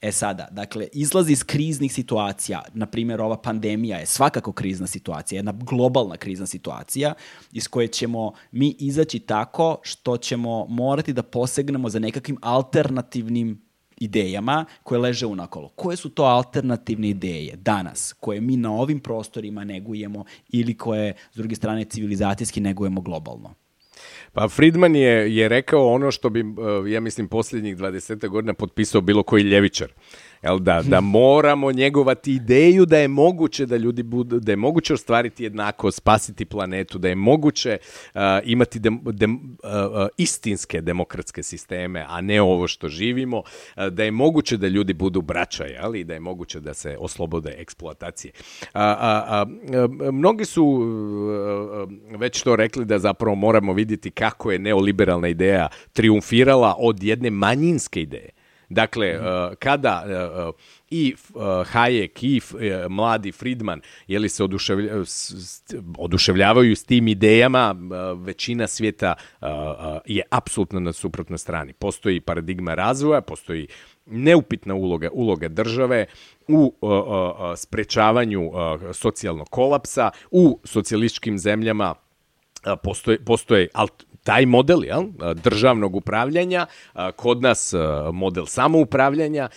Speaker 1: E sada, dakle, izlazi iz kriznih situacija, na primjer ova pandemija je svakako krizna situacija, jedna globalna krizna situacija iz koje ćemo mi izaći tako što ćemo morati da posegnemo za nekakvim alternativnim idejama koje leže unakolo. Koje su to alternativne ideje danas koje mi na ovim prostorima negujemo ili koje, s druge strane, civilizacijski negujemo globalno?
Speaker 2: Pa Friedman je, je rekao ono što bi, eh, ja mislim, posljednjih 20 godina potpisao bilo koji ljevičar. Jel, da, da moramo njegovati ideju da je moguće da ljudi budu, da je moguće ostvariti jednako, spasiti planetu, da je moguće uh, imati dem, dem, uh, uh, istinske demokratske sisteme, a ne ovo što živimo, uh, da je moguće da ljudi budu braća, jel, i da je moguće da se oslobode eksploatacije. A, a, a, mnogi su uh, već to rekli da zapravo moramo vidjeti kako je neoliberalna ideja triumfirala od jedne manjinske ideje. Dakle, uh, kada uh, i uh, Hayek i mladi Friedman jeli se oduševlja, oduševljavaju s tim idejama, većina svijeta je apsolutno na suprotnoj strani. Postoji paradigma razvoja, postoji neupitna uloga, uloga države u uh, uh, sprečavanju uh, socijalnog kolapsa, u socijalističkim zemljama postoje, postoje alt, taj model jel, državnog upravljanja, kod nas model samoupravljanja,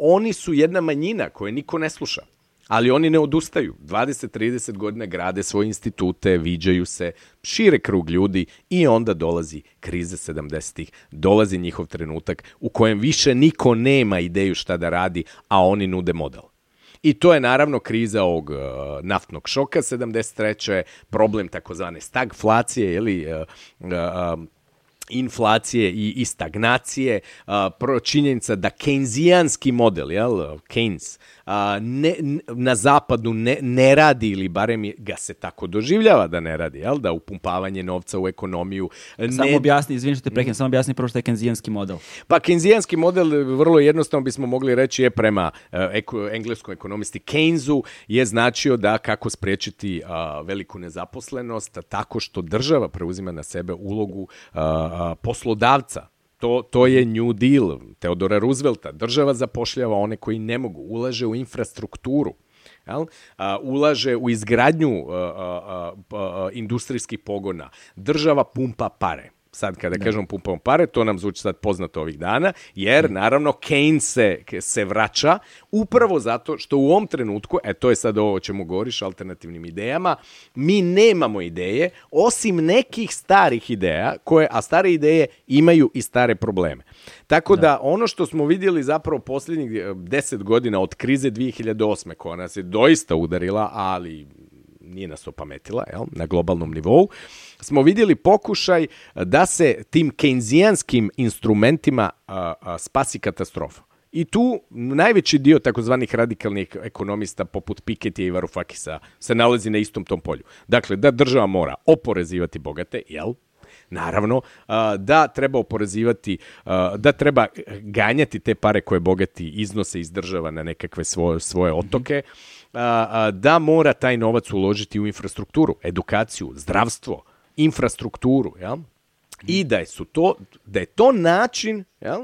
Speaker 2: oni su jedna manjina koje niko ne sluša. Ali oni ne odustaju. 20-30 godina grade svoje institute, viđaju se, šire krug ljudi i onda dolazi krize 70-ih, dolazi njihov trenutak u kojem više niko nema ideju šta da radi, a oni nude model. I to je naravno kriza ovog uh, naftnog šoka 73. problem takozvane stagflacije ili uh, uh, inflacije i, i stagnacije, uh, činjenica da keynesijanski model, jel, Keynes, a, ne, na zapadu ne, ne radi ili barem ga se tako doživljava da ne radi, jel? da upumpavanje novca u ekonomiju.
Speaker 1: Ne... Samo objasni, izvini što te preknem, samo objasni prvo što je kenzijanski model.
Speaker 2: Pa kenzijanski model vrlo jednostavno bismo mogli reći je prema uh, eko, engleskom ekonomisti Keynesu je značio da kako sprečiti uh, veliku nezaposlenost tako što država preuzima na sebe ulogu uh, poslodavca To, to je New Deal Teodora Roosevelta. Država zapošljava one koji ne mogu, ulaže u infrastrukturu. Jel? A, ulaže u izgradnju a, a, a, industrijskih pogona. Država pumpa pare sad kada da. kažemo pumpamo pare, to nam zvuči sad poznato ovih dana, jer naravno Keynes se, se vraća upravo zato što u ovom trenutku, e to je sad ovo o čemu govoriš, alternativnim idejama, mi nemamo ideje, osim nekih starih ideja, koje, a stare ideje imaju i stare probleme. Tako da, da ono što smo vidjeli zapravo posljednjih 10 godina od krize 2008. koja nas je doista udarila, ali nije nas opametila jel, na globalnom nivou, smo vidjeli pokušaj da se tim keynesijanskim instrumentima a, a, spasi katastrofa. I tu najveći dio takozvanih radikalnih ekonomista poput Piketija i Varufakisa se nalazi na istom tom polju. Dakle, da država mora oporezivati bogate, jel? Naravno, da treba oporezivati, da treba ganjati te pare koje bogati iznose iz država na nekakve svoje, svoje otoke, da mora taj novac uložiti u infrastrukturu, edukaciju, zdravstvo, infrastrukturu, jel? I da je, su to, da je to način jel,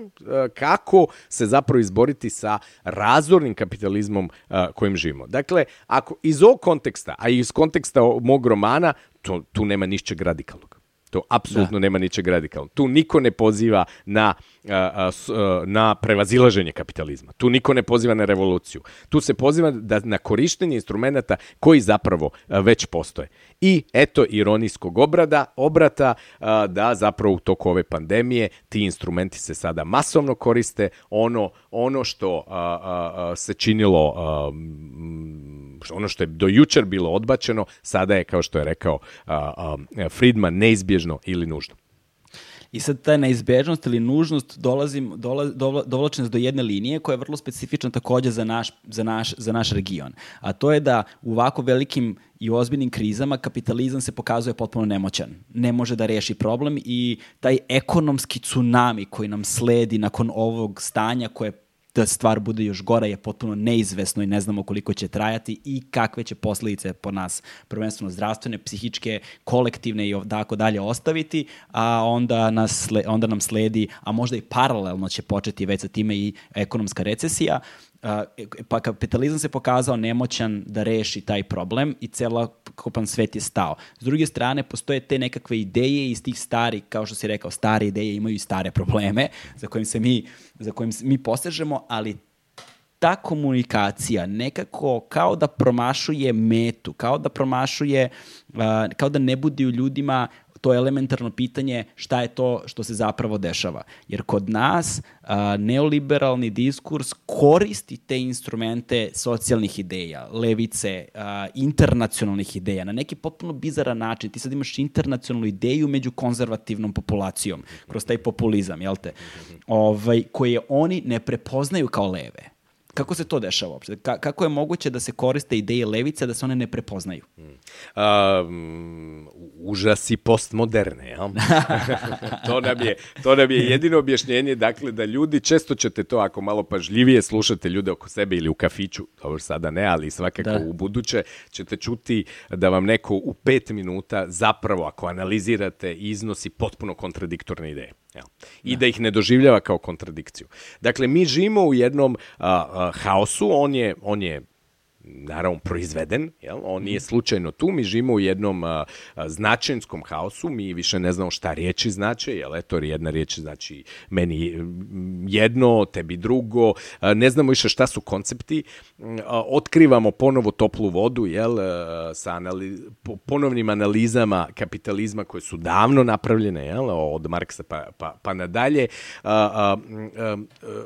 Speaker 2: kako se zapravo izboriti sa razornim kapitalizmom kojim živimo. Dakle, ako iz ovog konteksta, a iz konteksta mog romana, to, tu nema nišćeg radikalnog. To apsolutno da. nema ničeg radikalnog. Tu niko ne poziva na, na prevazilaženje kapitalizma. Tu niko ne poziva na revoluciju. Tu se poziva da, na korištenje instrumenta koji zapravo već postoje. I eto ironijskog obrada, obrata da zapravo u toku ove pandemije ti instrumenti se sada masovno koriste. Ono, ono što se činilo ono što je do jučer bilo odbačeno, sada je, kao što je rekao Friedman, neizbježno ili nužno.
Speaker 1: I sad ta neizbežnost ili nužnost dolazim, dola, dola, dovlači nas do jedne linije koja je vrlo specifična takođe za naš, za, naš, za naš region. A to je da u ovako velikim i ozbiljnim krizama kapitalizam se pokazuje potpuno nemoćan. Ne može da reši problem i taj ekonomski tsunami koji nam sledi nakon ovog stanja koje da stvar bude još gora je potpuno neizvesno i ne znamo koliko će trajati i kakve će posledice po nas, prvenstveno zdravstvene, psihičke, kolektivne i tako dalje ostaviti, a onda, nas, onda nam sledi, a možda i paralelno će početi već sa time i ekonomska recesija, pa kapitalizam se pokazao nemoćan da reši taj problem i celokupan svet je stao. S druge strane, postoje te nekakve ideje iz tih stari, kao što si rekao, stare ideje imaju i stare probleme za kojim se mi, za kojim mi posežemo, ali ta komunikacija nekako kao da promašuje metu, kao da promašuje, uh, kao da ne budi u ljudima to elementarno pitanje šta je to što se zapravo dešava. Jer kod nas a, neoliberalni diskurs koristi te instrumente socijalnih ideja, levice, a, internacionalnih ideja, na neki potpuno bizaran način. Ti sad imaš internacionalnu ideju među konzervativnom populacijom, kroz taj populizam, jel te? Ovaj, koje oni ne prepoznaju kao leve Kako se to dešava uopšte? Ka kako je moguće da se koriste ideje levice, da se one ne prepoznaju? Hmm.
Speaker 2: Um, užasi postmoderne, ja? (laughs) to, nam je, to nam je jedino objašnjenje, dakle, da ljudi, često ćete to, ako malo pažljivije slušate ljude oko sebe ili u kafiću, dobro sada ne, ali svakako da. u buduće, ćete čuti da vam neko u pet minuta zapravo, ako analizirate, iznosi potpuno kontradiktorne ideje. Jel? I da. da ih ne doživljava kao kontradikciju. Dakle, mi živimo u jednom a, a, haosu, on je, on je naravno proizveden, jel? on nije mhm. slučajno tu, mi živimo u jednom a, a, značajnskom haosu, mi više ne znamo šta riječi znače, jel? Eto jedna riječ znači meni jedno, tebi drugo, a, ne znamo više šta su koncepti, a, otkrivamo ponovo toplu vodu, jel, a, sa anali, po, ponovnim analizama kapitalizma koje su davno napravljene, jel, od Marksa pa, pa, pa nadalje, a, a, a,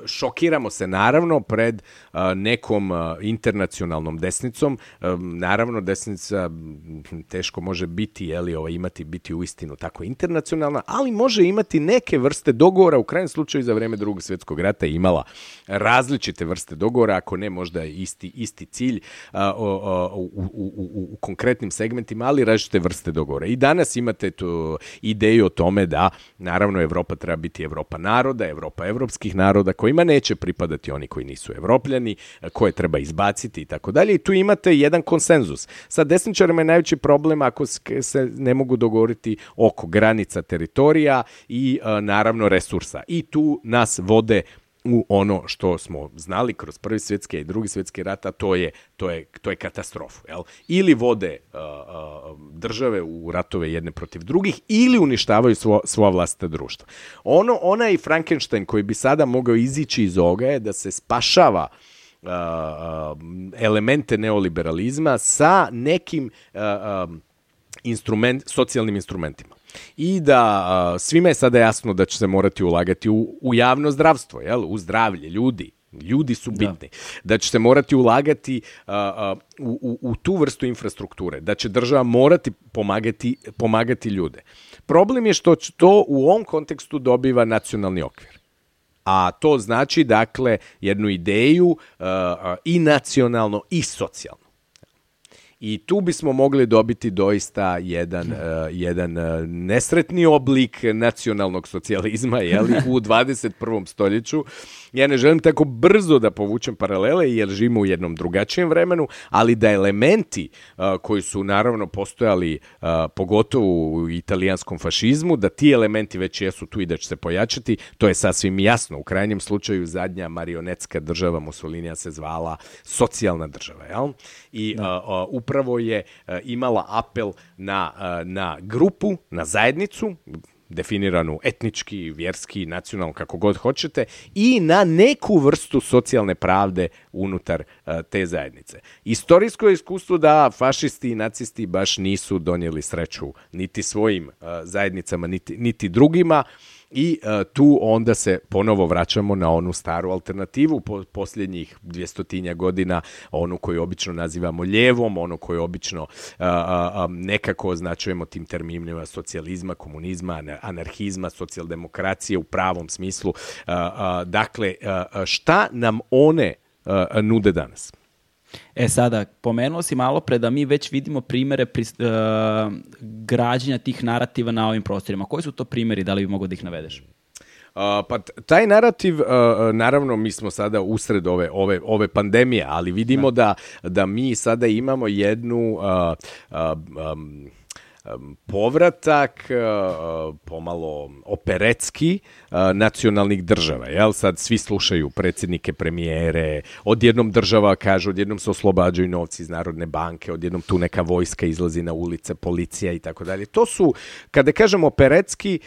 Speaker 2: šokiramo se naravno pred a, nekom a, internacionalnom liberalnom desnicom. Naravno, desnica teško može biti, jeli, ovaj, imati, biti u istinu tako internacionalna, ali može imati neke vrste dogovora, u krajnjem slučaju za vreme drugog svjetskog rata je imala različite vrste dogovora, ako ne možda isti, isti cilj a, u, u, u, u konkretnim segmentima, ali različite vrste dogovora. I danas imate tu ideju o tome da, naravno, Evropa treba biti Evropa naroda, Evropa evropskih naroda, kojima neće pripadati oni koji nisu evropljani, koje treba izbaciti i tako dalje. I tu imate jedan konsenzus. Sa desničarima je najveći problem ako se ne mogu dogovoriti oko granica teritorija i naravno resursa. I tu nas vode u ono što smo znali kroz prvi svjetski i drugi svjetski rat, a to je, to je, to je katastrofu. Jel? Ili vode uh, uh, države u ratove jedne protiv drugih, ili uništavaju svo, svoja vlastita društva. Ono, onaj Frankenstein koji bi sada mogao izići iz ovoga je da se spašava uh, elemente neoliberalizma sa nekim instrument, socijalnim instrumentima i da a, svima je sada jasno da će se morati ulagati u, u javno zdravstvo, jel? u zdravlje ljudi, Ljudi su da. bitni. Da, da će se morati ulagati uh, uh, u, u, u tu vrstu infrastrukture, da će država morati pomagati, pomagati ljude. Problem je što to u ovom kontekstu dobiva nacionalni okvir. A to znači, dakle, jednu ideju uh, i nacionalno i socijalno. I tu bismo mogli dobiti doista jedan, uh, jedan uh, nesretni oblik nacionalnog socijalizma jeli, u 21. stoljeću. Ja ne želim tako brzo da povučem paralele jer živimo u jednom drugačijem vremenu, ali da elementi uh, koji su naravno postojali uh, pogotovo u italijanskom fašizmu, da ti elementi već jesu tu i da će se pojačati, to je sasvim jasno. U krajnjem slučaju zadnja marionetska država Mussolinija se zvala socijalna država. Jel? I da. uh, uh, upravo je imala apel na, na grupu, na zajednicu, definiranu etnički, vjerski, nacionalno, kako god hoćete, i na neku vrstu socijalne pravde unutar uh, te zajednice. Istorijsko je iskustvo da fašisti i nacisti baš nisu donijeli sreću niti svojim uh, zajednicama, niti, niti drugima, I uh, tu onda se ponovo vraćamo na onu staru alternativu po posljednjih dvjestotinja godina, onu koju obično nazivamo ljevom, onu koju obično uh, uh, nekako označujemo tim terminima socijalizma, komunizma, anarhizma, socijaldemokracije u pravom smislu. Dakle, šta nam one nude danas?
Speaker 1: E sada, pomenuo si malo pre da mi već vidimo primere pri, uh, građenja tih narativa na ovim prostorima. Koji su to primeri, da li bi mogo da ih navedeš?
Speaker 2: Uh, pa taj narativ, uh, naravno mi smo sada usred ove, ove, ove pandemije, ali vidimo da, da, da mi sada imamo jednu uh, uh, um, povratak pomalo operetski nacionalnih država. Jel? Sad svi slušaju predsjednike, premijere, odjednom država kaže, odjednom se oslobađaju novci iz Narodne banke, odjednom tu neka vojska izlazi na ulice, policija i tako dalje. To su, kada kažemo operetski,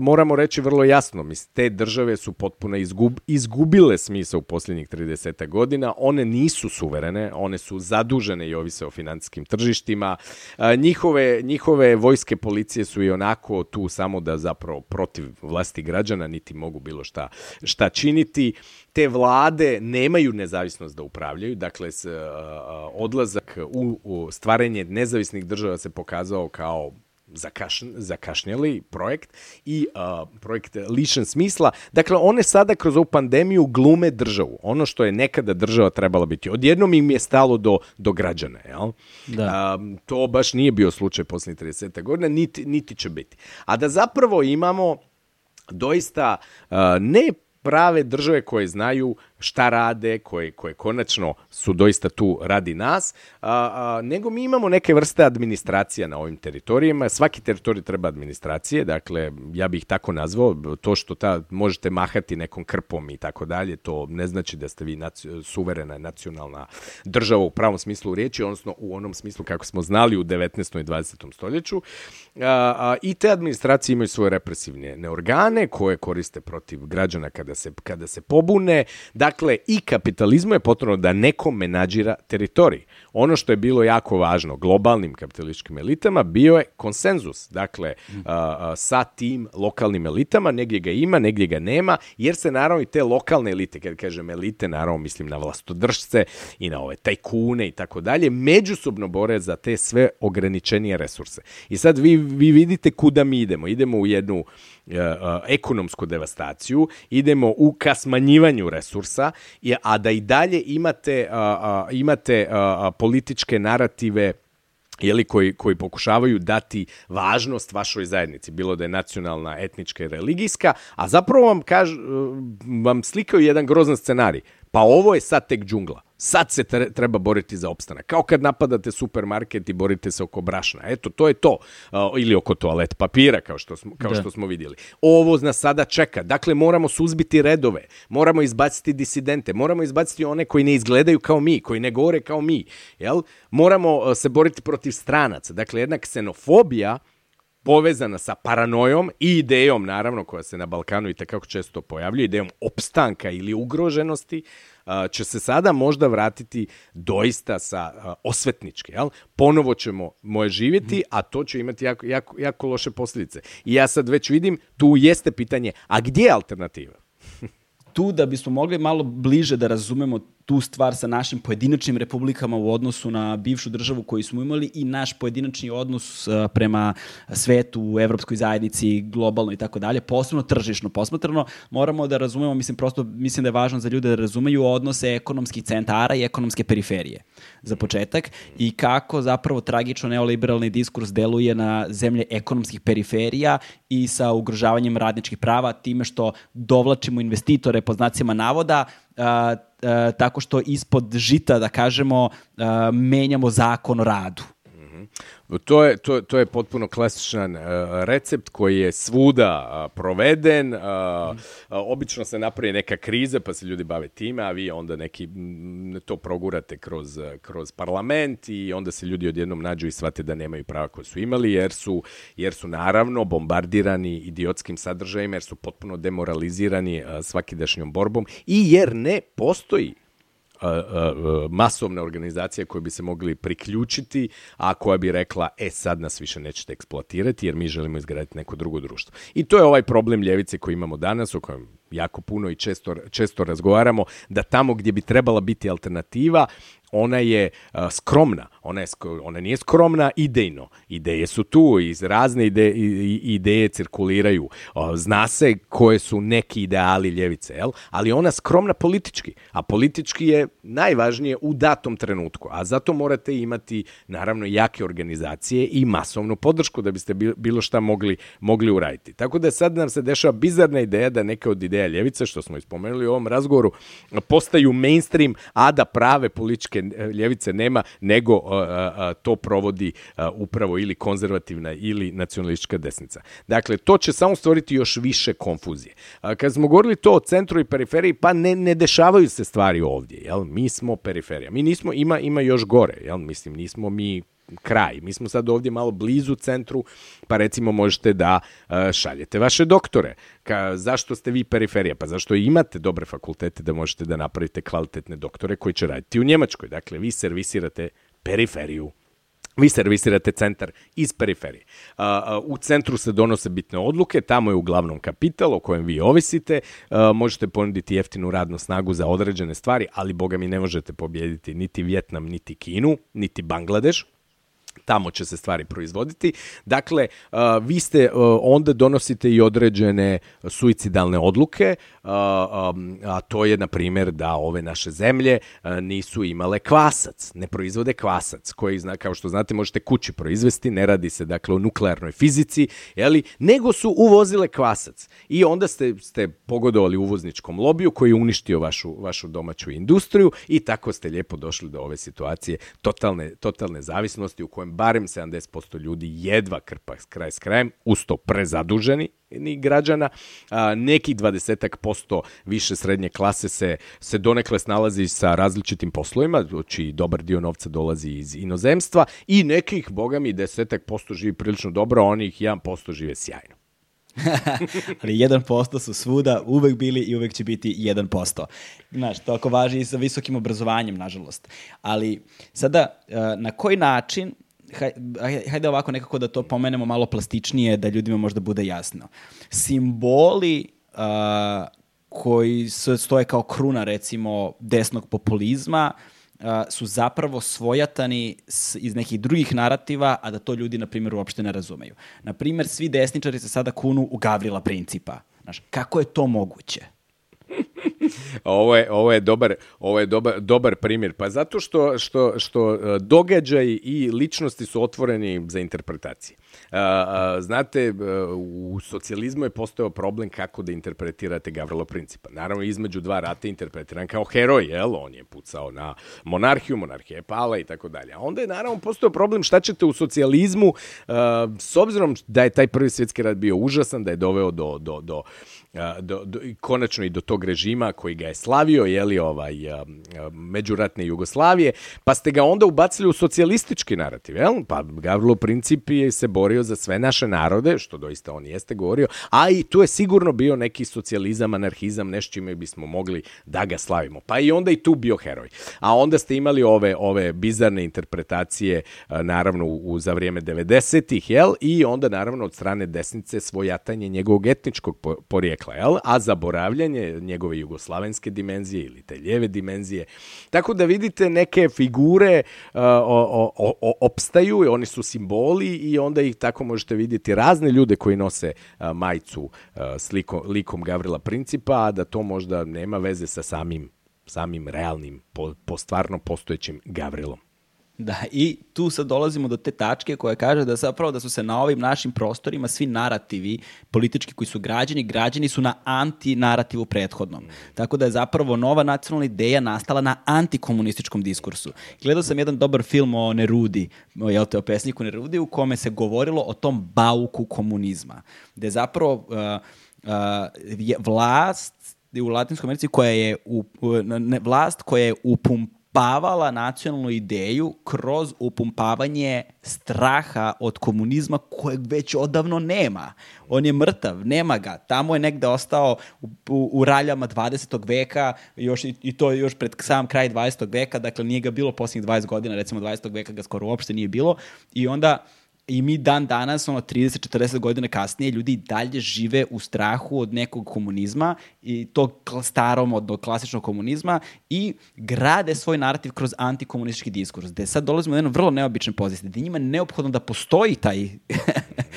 Speaker 2: moramo reći vrlo jasno, mis, te države su potpuno izgub, izgubile smisao u posljednjih 30 godina, one nisu suverene, one su zadužene i ovise o financijskim tržištima, njihove njihove vojske policije su i onako tu samo da zapravo protiv vlasti građana niti mogu bilo šta, šta činiti. Te vlade nemaju nezavisnost da upravljaju, dakle s, odlazak u, u stvaranje nezavisnih država se pokazao kao zakašn, zakašnjeli projekt i uh, projekt lišen smisla. Dakle, one sada kroz ovu pandemiju glume državu. Ono što je nekada država trebala biti. Odjednom im je stalo do, do građana. Jel? Da. Uh, to baš nije bio slučaj poslednjih 30 godina, niti, niti će biti. A da zapravo imamo doista uh, ne prave države koje znaju šta rade, koje, koje konačno su doista tu radi nas, a, a, nego mi imamo neke vrste administracija na ovim teritorijima. Svaki teritorij treba administracije, dakle, ja bih tako nazvao, to što ta, možete mahati nekom krpom i tako dalje, to ne znači da ste vi naci, suverena nacionalna država u pravom smislu riječi, odnosno u onom smislu kako smo znali u 19. i 20. stoljeću. A, a, I te administracije imaju svoje represivne organe koje koriste protiv građana kada se, kada se pobune. Dakle, Dakle, i kapitalizmu je potrebno da neko menadžira teritorij. Ono što je bilo jako važno globalnim kapitalističkim elitama bio je konsenzus. Dakle, a, sa tim lokalnim elitama, negdje ga ima, negdje ga nema, jer se naravno i te lokalne elite, kad kažem elite, naravno mislim na vlastodržce i na ove tajkune i tako dalje, međusobno bore za te sve ograničenije resurse. I sad vi, vi vidite kuda mi idemo. Idemo u jednu ekonomsku devastaciju, idemo u ka smanjivanju resursa, a da i dalje imate, imate političke narative jeli, koji, koji pokušavaju dati važnost vašoj zajednici, bilo da je nacionalna, etnička i religijska, a zapravo vam, kaž, vam slikaju jedan grozan scenarij. Pa ovo je sad tek džungla. Sad se treba boriti za opstanak. Kao kad napadate supermarket i borite se oko brašna. Eto, to je to. Ili oko toalet papira, kao što smo, kao da. što smo vidjeli. Ovo nas sada čeka. Dakle, moramo suzbiti redove. Moramo izbaciti disidente. Moramo izbaciti one koji ne izgledaju kao mi, koji ne govore kao mi. Jel? Moramo se boriti protiv stranaca. Dakle, jedna ksenofobija povezana sa paranojom i idejom, naravno, koja se na Balkanu i takako često pojavljuje, idejom opstanka ili ugroženosti, će se sada možda vratiti doista sa osvetničke. Jel? Ponovo ćemo moje živjeti, a to će imati jako, jako, jako loše posljedice. I ja sad već vidim, tu jeste pitanje, a gdje je alternativa?
Speaker 1: tu da bismo mogli malo bliže da razumemo tu stvar sa našim pojedinačnim republikama u odnosu na bivšu državu koju smo imali i naš pojedinačni odnos uh, prema svetu, evropskoj zajednici, globalno i tako dalje, posebno tržišno posmatrano, moramo da razumemo, mislim, prosto mislim da je važno za ljude da razumeju odnose ekonomskih centara i ekonomske periferije, za početak, i kako zapravo tragično neoliberalni diskurs deluje na zemlje ekonomskih periferija i sa ugrožavanjem radničkih prava, time što dovlačimo investitore po znacima navoda, tako što ispod žita, da kažemo, menjamo zakon o radu.
Speaker 2: To je, to, to je potpuno klasičan uh, recept koji je svuda uh, proveden. Uh, uh, obično se napravi neka kriza pa se ljudi bave time, a vi onda neki m, to progurate kroz, kroz parlament i onda se ljudi odjednom nađu i shvate da nemaju prava koje su imali jer su, jer su naravno bombardirani idiotskim sadržajima, jer su potpuno demoralizirani svakidašnjom borbom i jer ne postoji masovne organizacije koje bi se mogli priključiti, a koja bi rekla, e sad nas više nećete eksploatirati jer mi želimo izgraditi neko drugo društvo. I to je ovaj problem ljevice koji imamo danas, o kojem jako puno i često, često razgovaramo, da tamo gdje bi trebala biti alternativa, ona je uh, skromna, ona, je, ona nije skromna idejno. Ideje su tu, iz razne ide, ideje cirkuliraju. Uh, zna se koje su neki ideali ljevice, jel? ali ona skromna politički. A politički je najvažnije u datom trenutku. A zato morate imati, naravno, jake organizacije i masovnu podršku da biste bilo šta mogli, mogli uraditi. Tako da sad nam se dešava bizarna ideja da neke od ideja ljevice, što smo ispomenuli u ovom razgovoru, postaju mainstream, a da prave političke ljevice nema, nego a, a, to provodi upravo ili konzervativna ili nacionalistička desnica. Dakle, to će samo stvoriti još više konfuzije. A, kad smo govorili to o centru i periferiji, pa ne, ne dešavaju se stvari ovdje. Jel? Mi smo periferija. Mi nismo, ima, ima još gore. Jel? Mislim, nismo mi kraj. Mi smo sad ovdje malo blizu centru, pa recimo možete da uh, šaljete vaše doktore. Ka, zašto ste vi periferija? Pa zašto imate dobre fakultete da možete da napravite kvalitetne doktore koji će raditi u Njemačkoj. Dakle, vi servisirate periferiju vi servisirate centar iz periferije. Uh, u centru se donose bitne odluke, tamo je uglavnom kapital o kojem vi ovisite, možete ponuditi jeftinu radnu snagu za određene stvari, ali boga mi ne možete pobjediti niti Vjetnam, niti Kinu, niti Bangladeš, tamo će se stvari proizvoditi. Dakle, uh, vi ste, uh, onda donosite i određene suicidalne odluke, uh, um, a to je, na primjer, da ove naše zemlje nisu imale kvasac, ne proizvode kvasac, koji, kao što znate, možete kući proizvesti, ne radi se, dakle, o nuklearnoj fizici, jeli, nego su uvozile kvasac. I onda ste, ste pogodovali uvozničkom lobiju koji je uništio vašu, vašu domaću industriju i tako ste lijepo došli do ove situacije totalne, totalne zavisnosti u kojem barem 70% ljudi jedva krpa kraj s krajem, usto prezaduženi ni građana, a, neki 20 posto više srednje klase se, se donekle snalazi sa različitim poslovima, čiji dobar dio novca dolazi iz inozemstva i nekih, boga mi, 10 posto živi prilično dobro, a onih 1% žive sjajno. (laughs)
Speaker 1: ali 1% su svuda uvek bili i uvek će biti 1%. Znaš, to ako važi i sa visokim obrazovanjem, nažalost. Ali sada, na koji način hajde ovako nekako da to pomenemo malo plastičnije, da ljudima možda bude jasno. Simboli uh, koji stoje kao kruna, recimo, desnog populizma, uh, su zapravo svojatani s, iz nekih drugih narativa, a da to ljudi, na primjer, uopšte ne razumeju. Na primjer, svi desničari se sada kunu u Gavrila Principa. Znaš, kako je to moguće? (laughs)
Speaker 2: ovo je, ovo je, dobar, ovo je dobar, dobar primjer. Pa zato što, što, što e, događaj i ličnosti su otvoreni za interpretacije. Znate, e, u socijalizmu je postojao problem kako da interpretirate Gavrilo Principa. Naravno, između dva rata interpretiran kao heroj, jel? On je pucao na monarhiju, monarhija je pala i tako dalje. A onda je naravno postojao problem šta ćete u socijalizmu, e, s obzirom da je taj prvi svjetski rat bio užasan, da je doveo do, do, do do, do, konačno i do tog režima koji ga je slavio, jeli ovaj, međuratne Jugoslavije, pa ste ga onda ubacili u socijalistički narativ, jel? Pa Gavrilo Princip je se borio za sve naše narode, što doista on jeste govorio, a i tu je sigurno bio neki socijalizam, anarhizam, nešto čime bismo mogli da ga slavimo. Pa i onda i tu bio heroj. A onda ste imali ove ove bizarne interpretacije, naravno, u, za vrijeme 90-ih, jel? I onda, naravno, od strane desnice svojatanje njegovog etničkog porijekla rekla, jel? a zaboravljanje njegove jugoslavenske dimenzije ili te ljeve dimenzije. Tako da vidite neke figure uh, o, o, o, opstaju, oni su simboli i onda ih tako možete vidjeti razne ljude koji nose uh, majicu uh, s likom, likom Gavrila Principa, a da to možda nema veze sa samim, samim realnim, po, po stvarno postojećim Gavrilom.
Speaker 1: Da, i tu sad dolazimo do te tačke koja kaže da zapravo da su se na ovim našim prostorima svi narativi politički koji su građeni, građeni su na anti-narativu prethodnom. Tako da je zapravo nova nacionalna ideja nastala na antikomunističkom diskursu. Gledao sam jedan dobar film o Nerudi, jel te, o pesniku Nerudi, u kome se govorilo o tom bauku komunizma. Gde zapravo uh, uh, je vlast u Latinskoj Americi koja je u, ne, vlast koja je upumpavala nacionalnu ideju kroz upumpavanje straha od komunizma kojeg već odavno nema. On je mrtav, nema ga. Tamo je negde ostao u, u, u raljama 20. veka još, i, i to još pred sam kraj 20. veka, dakle nije ga bilo posljednjih 20 godina, recimo 20. veka ga skoro uopšte nije bilo i onda I mi dan danas, ono, 30-40 godina kasnije, ljudi dalje žive u strahu od nekog komunizma i tog starom, od klasičnog komunizma i grade svoj narativ kroz antikomunistički diskurs. Gde sad dolazimo do jedne vrlo neobične pozicije, gde njima neophodno da postoji taj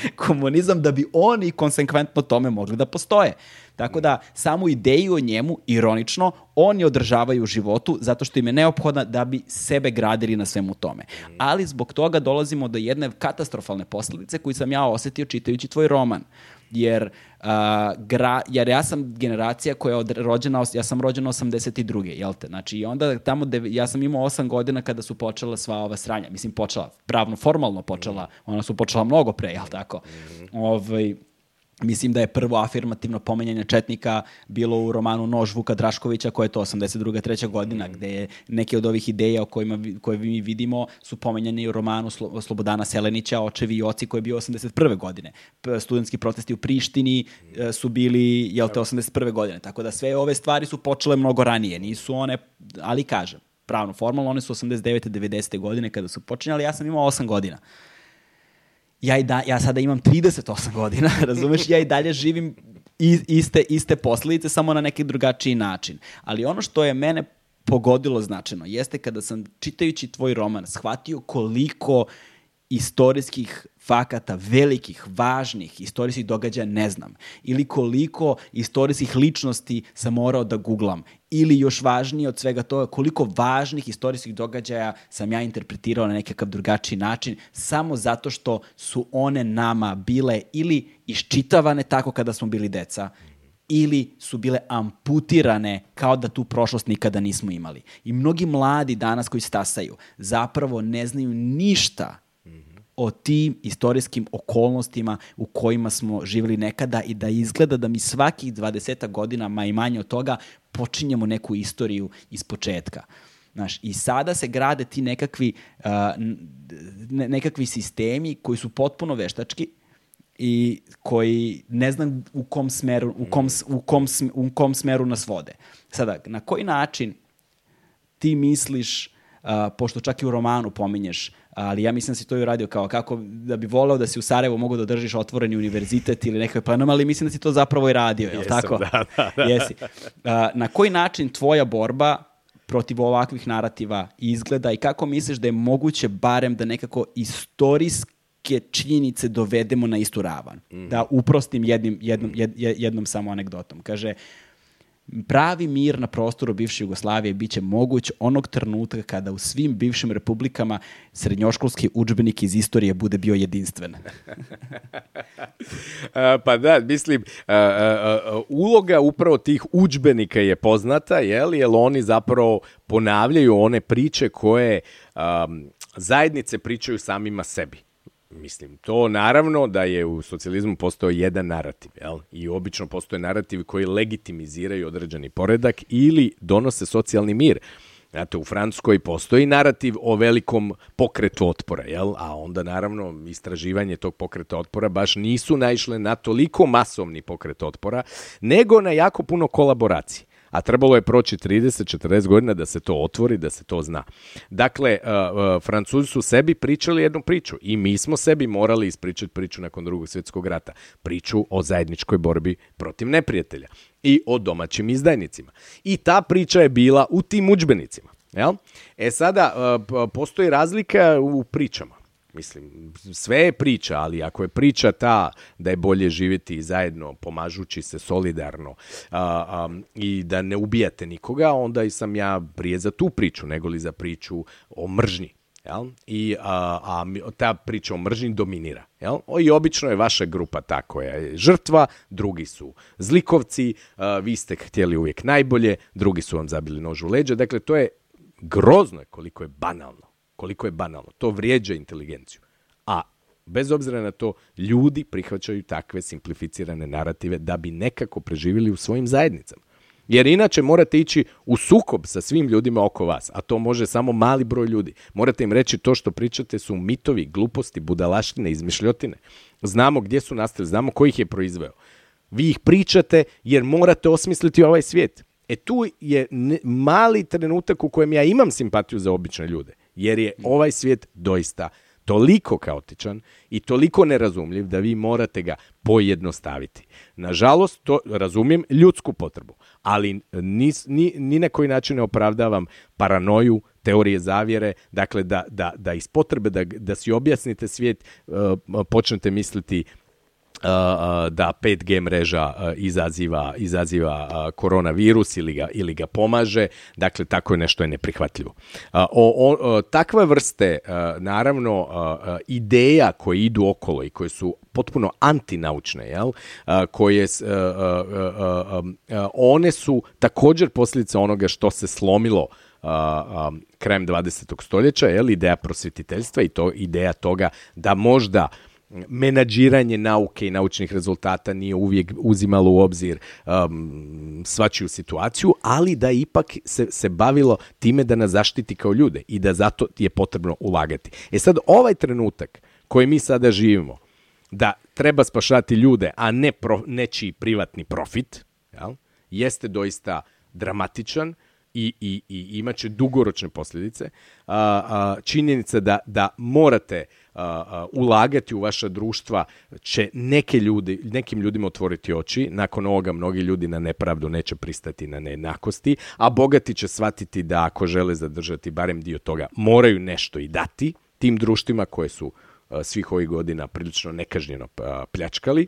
Speaker 1: (laughs) komunizam da bi oni konsekventno tome mogli da postoje. Tako da, samu ideju o njemu, ironično, oni održavaju u životu zato što im je neophodna da bi sebe gradili na svemu tome. Ali zbog toga dolazimo do jedne katastrofalne posledice koju sam ja osetio čitajući tvoj roman jer uh, gra, jer ja sam generacija koja je od, rođena, ja sam rođen 82. jel te? Znači, i onda tamo, de, ja sam imao 8 godina kada su počela sva ova sranja. Mislim, počela, pravno, formalno počela, ona su počela mnogo pre, jel tako? Mm -hmm. Ovaj, Mislim da je prvo afirmativno pomenjanje Četnika bilo u romanu Nož Vuka Draškovića, koje je to 82. treća godina, mm. gde je neke od ovih ideja o kojima, koje mi vidimo su pomenjeni u romanu Slo, Slobodana Selenića, Očevi i oci, koji je bio 81. godine. Studentski protesti u Prištini mm. su bili, jel te, 81. godine. Tako da sve ove stvari su počele mnogo ranije. Nisu one, ali kažem, pravno, formalno, one su 89. 90. godine kada su počinjali, ja sam imao 8 godina ja, i da, ja sada imam 38 godina, (laughs) razumeš, ja i dalje živim iste, iste posledice, samo na neki drugačiji način. Ali ono što je mene pogodilo značajno jeste kada sam čitajući tvoj roman shvatio koliko istorijskih fakata, velikih, važnih istorijskih događaja ne znam. Ili koliko istorijskih ličnosti sam morao da googlam. Ili još važnije od svega toga, koliko važnih istorijskih događaja sam ja interpretirao na nekakav drugačiji način, samo zato što su one nama bile ili iščitavane tako kada smo bili deca, ili su bile amputirane kao da tu prošlost nikada nismo imali. I mnogi mladi danas koji stasaju zapravo ne znaju ništa o tim istorijskim okolnostima u kojima smo živjeli nekada i da izgleda da mi svakih 20 godina, ma i manje od toga, počinjemo neku istoriju iz početka. Znaš, I sada se grade ti nekakvi, uh, nekakvi sistemi koji su potpuno veštački i koji ne znam u kom smeru, u kom, u kom, u kom smeru nas vode. Sada, na koji način ti misliš, uh, pošto čak i u romanu pominješ ali ja mislim da si to i uradio kao kako da bi voleo da si u Sarajevu mogu da držiš otvoreni univerzitet ili nekakve planove, ali mislim da si to zapravo i radio, je li tako?
Speaker 2: Da, da, da.
Speaker 1: Jesi. A, na koji način tvoja borba protiv ovakvih narativa izgleda i kako misliš da je moguće barem da nekako istorijske činjenice dovedemo na istu ravan? Mm. Da uprostim jednim, jednom, jed, jednom samo anegdotom. Kaže, uh, pravi mir na prostoru bivše Jugoslavije biće moguć onog trenutka kada u svim bivšim republikama srednjoškolski učbenik iz istorije bude bio jedinstven. (laughs)
Speaker 2: pa da, mislim, uloga upravo tih učbenika je poznata, jel? Jer oni zapravo ponavljaju one priče koje zajednice pričaju samima sebi. Mislim, to naravno da je u socijalizmu postao jedan narativ, jel? I obično postoje narativi koji legitimiziraju određeni poredak ili donose socijalni mir. Znate, u Francuskoj postoji narativ o velikom pokretu otpora, jel? A onda, naravno, istraživanje tog pokreta otpora baš nisu naišle na toliko masovni pokret otpora, nego na jako puno kolaboracije a trebalo je proći 30-40 godina da se to otvori, da se to zna. Dakle, uh, uh, Francuzi su sebi pričali jednu priču i mi smo sebi morali ispričati priču nakon drugog svjetskog rata. Priču o zajedničkoj borbi protiv neprijatelja i o domaćim izdajnicima. I ta priča je bila u tim učbenicima. Jel? E sada, uh, postoji razlika u pričama. Mislim, sve je priča, ali ako je priča ta da je bolje živjeti zajedno, pomažući se solidarno a, a, i da ne ubijate nikoga, onda i sam ja prije za tu priču, nego li za priču o mržnji Jel? I a, a ta priča o mržnji dominira. Jel? I obično je vaša grupa ta koja je žrtva, drugi su zlikovci, a, vi ste htjeli uvijek najbolje, drugi su vam zabili nož u leđa. Dakle, to je grozno koliko je banalno. Koliko je banalno. To vrijeđa inteligenciju. A bez obzira na to, ljudi prihvaćaju takve simplificirane narative da bi nekako preživjeli u svojim zajednicama. Jer inače morate ići u sukob sa svim ljudima oko vas, a to može samo mali broj ljudi. Morate im reći to što pričate su mitovi, gluposti, budalaštine, izmišljotine. Znamo gdje su nastali, znamo ko ih je proizveo. Vi ih pričate jer morate osmisliti ovaj svijet. E tu je mali trenutak u kojem ja imam simpatiju za obične ljude, jer je ovaj svijet doista toliko kaotičan i toliko nerazumljiv da vi morate ga pojednostaviti. Nažalost, to razumijem ljudsku potrebu, ali ni, ni, ni na koji način ne opravdavam paranoju, teorije zavjere, dakle da, da, da iz potrebe da, da si objasnite svijet uh, počnete misliti da 5G mreža izaziva, izaziva koronavirus ili ga, ili ga pomaže, dakle tako je nešto je neprihvatljivo. O, o, takve vrste, naravno, ideja koje idu okolo i koje su potpuno antinaučne, jel? koje one su također posljedica onoga što se slomilo krajem 20. stoljeća, jel? ideja prosvetiteljstva i to ideja toga da možda menadžiranje nauke i naučnih rezultata nije uvijek uzimalo u obzir um, svačiju situaciju, ali da ipak se, se bavilo time da nas zaštiti kao ljude i da zato je potrebno ulagati. E sad, ovaj trenutak koji mi sada živimo, da treba spašati ljude, a ne pro, nečiji privatni profit, jel, jeste doista dramatičan i, i, i imaće dugoročne posljedice. A, a, činjenica da, da morate ulagati u vaša društva će neke ljudi, nekim ljudima otvoriti oči. Nakon ovoga mnogi ljudi na nepravdu neće pristati na nejednakosti, a bogati će shvatiti da ako žele zadržati barem dio toga, moraju nešto i dati tim društvima koje su svih ovih godina prilično nekažnjeno pljačkali.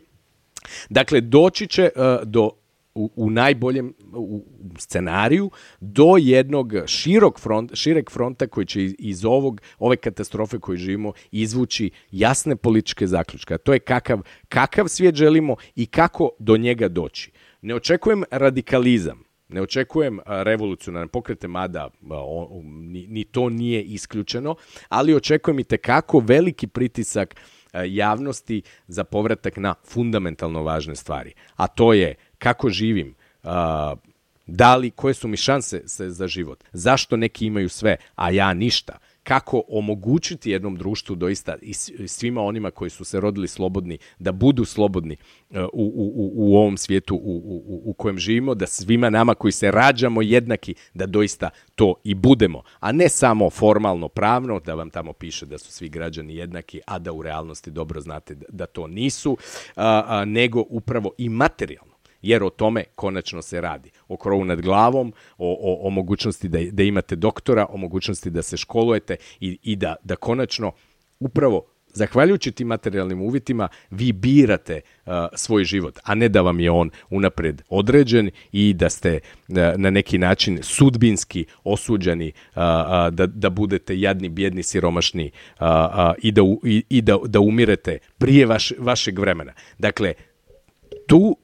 Speaker 2: Dakle, doći će do u, u najboljem u scenariju do jednog širog front, šireg fronta koji će iz, iz ovog ove katastrofe koju živimo izvući jasne političke zaključke. A to je kakav, kakav svijet želimo i kako do njega doći. Ne očekujem radikalizam, ne očekujem revolucionarne pokrete, mada ni, ni to nije isključeno, ali očekujem i tekako veliki pritisak javnosti za povratak na fundamentalno važne stvari. A to je kako živim, uh, da li, koje su mi šanse za život, zašto neki imaju sve, a ja ništa, kako omogućiti jednom društvu doista i svima onima koji su se rodili slobodni, da budu slobodni uh, u, u, u ovom svijetu u, u, u kojem živimo, da svima nama koji se rađamo jednaki, da doista to i budemo, a ne samo formalno pravno, da vam tamo piše da su svi građani jednaki, a da u realnosti dobro znate da, da to nisu, a, a, nego upravo i materijalno jer o tome konačno se radi. O krovu nad glavom, o, o, o mogućnosti da, da imate doktora, o mogućnosti da se školujete i, i da, da konačno upravo zahvaljujući tim materijalnim uvjetima vi birate uh, svoj život, a ne da vam je on unapred određen i da ste uh, na neki način sudbinski osuđeni uh, uh, da, da budete jadni, bjedni, siromašni uh, uh, i, da, i, i da, da umirete prije vaš, vašeg vremena. Dakle, tu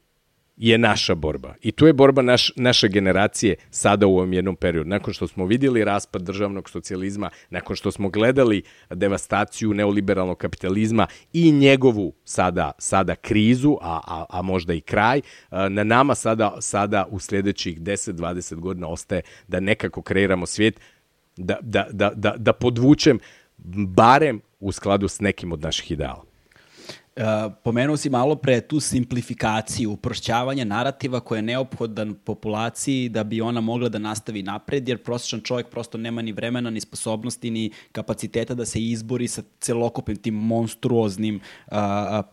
Speaker 2: je naša borba. I tu je borba naš, naše generacije sada u ovom jednom periodu. Nakon što smo vidjeli raspad državnog socijalizma, nakon što smo gledali devastaciju neoliberalnog kapitalizma i njegovu sada, sada krizu, a, a, a možda i kraj, na nama sada, sada u sljedećih 10-20 godina ostaje da nekako kreiramo svijet, da, da, da, da, da podvučem barem u skladu s nekim od naših ideala.
Speaker 1: Pomenuo si malo pre tu simplifikaciju, uprošćavanje narativa koje je neophodan populaciji da bi ona mogla da nastavi napred, jer prosječan čovjek prosto nema ni vremena, ni sposobnosti, ni kapaciteta da se izbori sa celokupnim tim monstruoznim uh,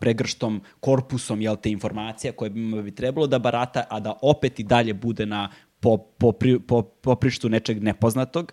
Speaker 1: pregrštom, korpusom jel, te informacija koje bi, bi trebalo da barata, a da opet i dalje bude na po, po, po, po, poprištu nečeg nepoznatog.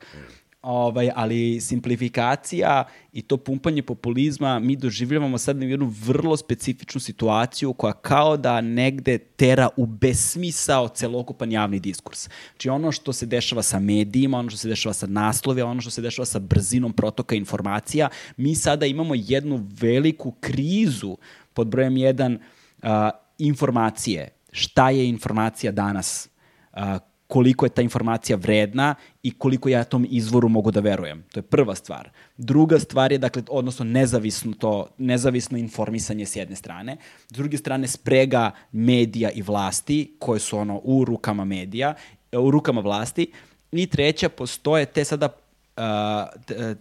Speaker 1: Ovaj, ali simplifikacija i to pumpanje populizma mi doživljavamo sad jednu vrlo specifičnu situaciju koja kao da negde tera u besmisao celokupan javni diskurs. Znači ono što se dešava sa medijima, ono što se dešava sa naslovima, ono što se dešava sa brzinom protoka informacija, mi sada imamo jednu veliku krizu pod brojem jedan uh, informacije. Šta je informacija danas? Uh, koliko je ta informacija vredna i koliko ja tom izvoru mogu da verujem. To je prva stvar. Druga stvar je, dakle, odnosno nezavisno, to, nezavisno informisanje s jedne strane. S druge strane, sprega medija i vlasti, koje su ono u rukama medija, u rukama vlasti. I treća, postoje te sada uh,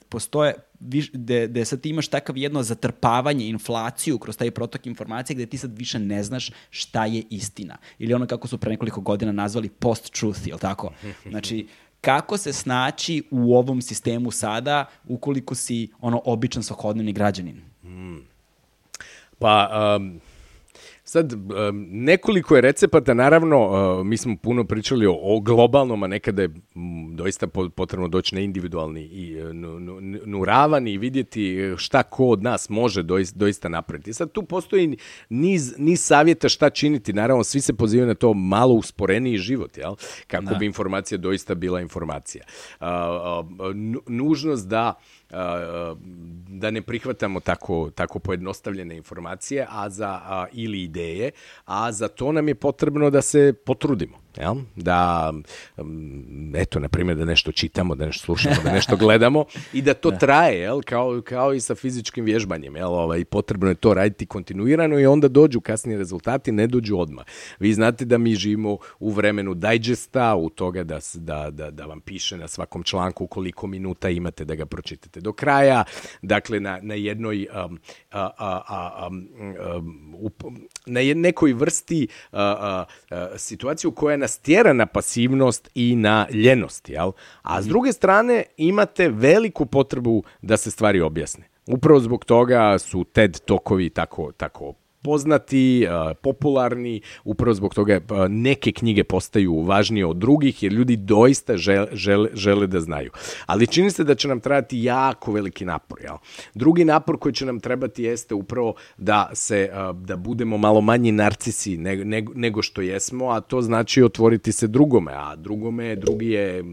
Speaker 1: postoje gde, gde sad ti imaš takav jedno zatrpavanje, inflaciju kroz taj protok informacije gde ti sad više ne znaš šta je istina. Ili ono kako su pre nekoliko godina nazvali post-truth, je li tako? Znači, kako se snaći u ovom sistemu sada ukoliko si ono običan svakodnevni građanin? Hmm.
Speaker 2: Pa, um, Sad, nekoliko je recepata, naravno, mi smo puno pričali o, o globalnom, a nekada je doista potrebno doći na individualni i e, nuravan i vidjeti šta ko od nas može doista, doista napraviti. Sad, tu postoji niz, niz savjeta šta činiti, naravno, svi se pozivaju na to malo usporeniji život, jel? kako da. bi informacija doista bila informacija. nužnost da da ne prihvatamo tako, tako pojednostavljene informacije a za, a, ili ideje, a za to nam je potrebno da se potrudimo. Jel? Da, um, eto, na primjer, da nešto čitamo, da nešto slušamo, da nešto gledamo i da to (laughs) da. traje, jel? Kao, kao i sa fizičkim vježbanjem. Jel? Ovaj, potrebno je to raditi kontinuirano i onda dođu kasnije rezultati, ne dođu odmah. Vi znate da mi živimo u vremenu digesta, u toga da, da, da, da vam piše na svakom članku koliko minuta imate da ga pročitate do kraja. Dakle, na, na jednoj um, a, a, a, um, um, na nekoj vrsti a, a, a, situaciju koja nas tjera na pasivnost i na ljenost, jel? A s druge strane imate veliku potrebu da se stvari objasne. Upravo zbog toga su TED tokovi tako, tako poznati, popularni, upravo zbog toga neke knjige postaju važnije od drugih, jer ljudi doista žele, žele, žele da znaju. Ali čini se da će nam trebati jako veliki napor. Jel? Drugi napor koji će nam trebati jeste upravo da se da budemo malo manji narcisi nego, nego što jesmo, a to znači otvoriti se drugome, a drugome, drugi je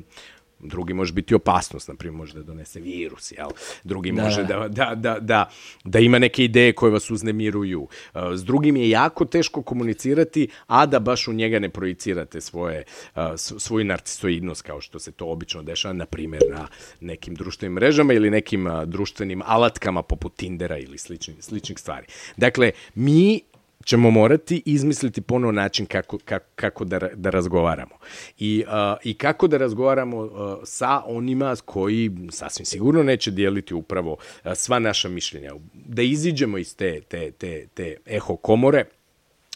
Speaker 2: drugi može biti opasnost, na primjer može da donese virus, jel? Drugi da. može da, da, da, da, da ima neke ideje koje vas uznemiruju. Uh, s drugim je jako teško komunicirati, a da baš u njega ne projicirate svoje, uh, svoju narcisoidnost, kao što se to obično dešava, na primjer, na nekim društvenim mrežama ili nekim uh, društvenim alatkama poput Tindera ili sličnih, sličnih stvari. Dakle, mi ćemo morati izmisliti ponovo način kako, kako, kako da, da razgovaramo. I, uh, I kako da razgovaramo uh, sa onima koji sasvim sigurno neće dijeliti upravo uh, sva naša mišljenja. Da iziđemo iz te, te, te, te eho komore,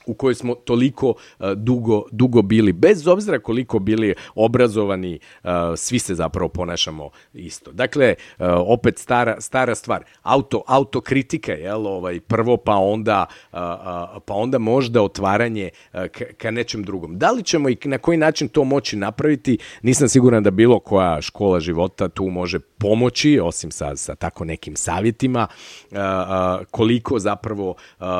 Speaker 2: u kojoj smo toliko uh, dugo, dugo bili, bez obzira koliko bili obrazovani, uh, svi se zapravo ponašamo isto. Dakle, uh, opet stara, stara stvar, auto, autokritika, jel, ovaj, prvo pa onda, pa onda možda otvaranje ka, nečem drugom. Da li ćemo i na koji način to moći napraviti, nisam siguran da bilo koja škola života tu može pomoći, osim sa, sa tako nekim savjetima, koliko zapravo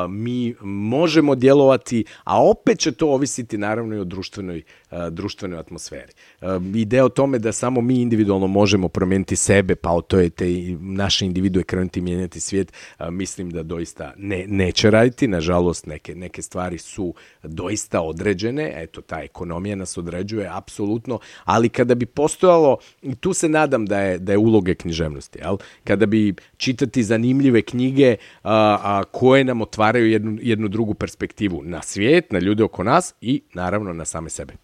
Speaker 2: mi možemo djelovati delovati, a opet će to ovisiti naravno i o društvenoj, društvenoj atmosferi. Ideja o tome da samo mi individualno možemo promeniti sebe, pa to je te naše individue krenuti mijenjati svijet, mislim da doista ne, neće raditi. Nažalost, neke, neke stvari su doista određene, eto, ta ekonomija nas određuje, apsolutno, ali kada bi postojalo, i tu se nadam da je, da je uloge književnosti, jel? kada bi čitati zanimljive knjige a, a, koje nam otvaraju jednu, jednu drugu perspektivu na svijet, na ljude oko nas i naravno na same sebe.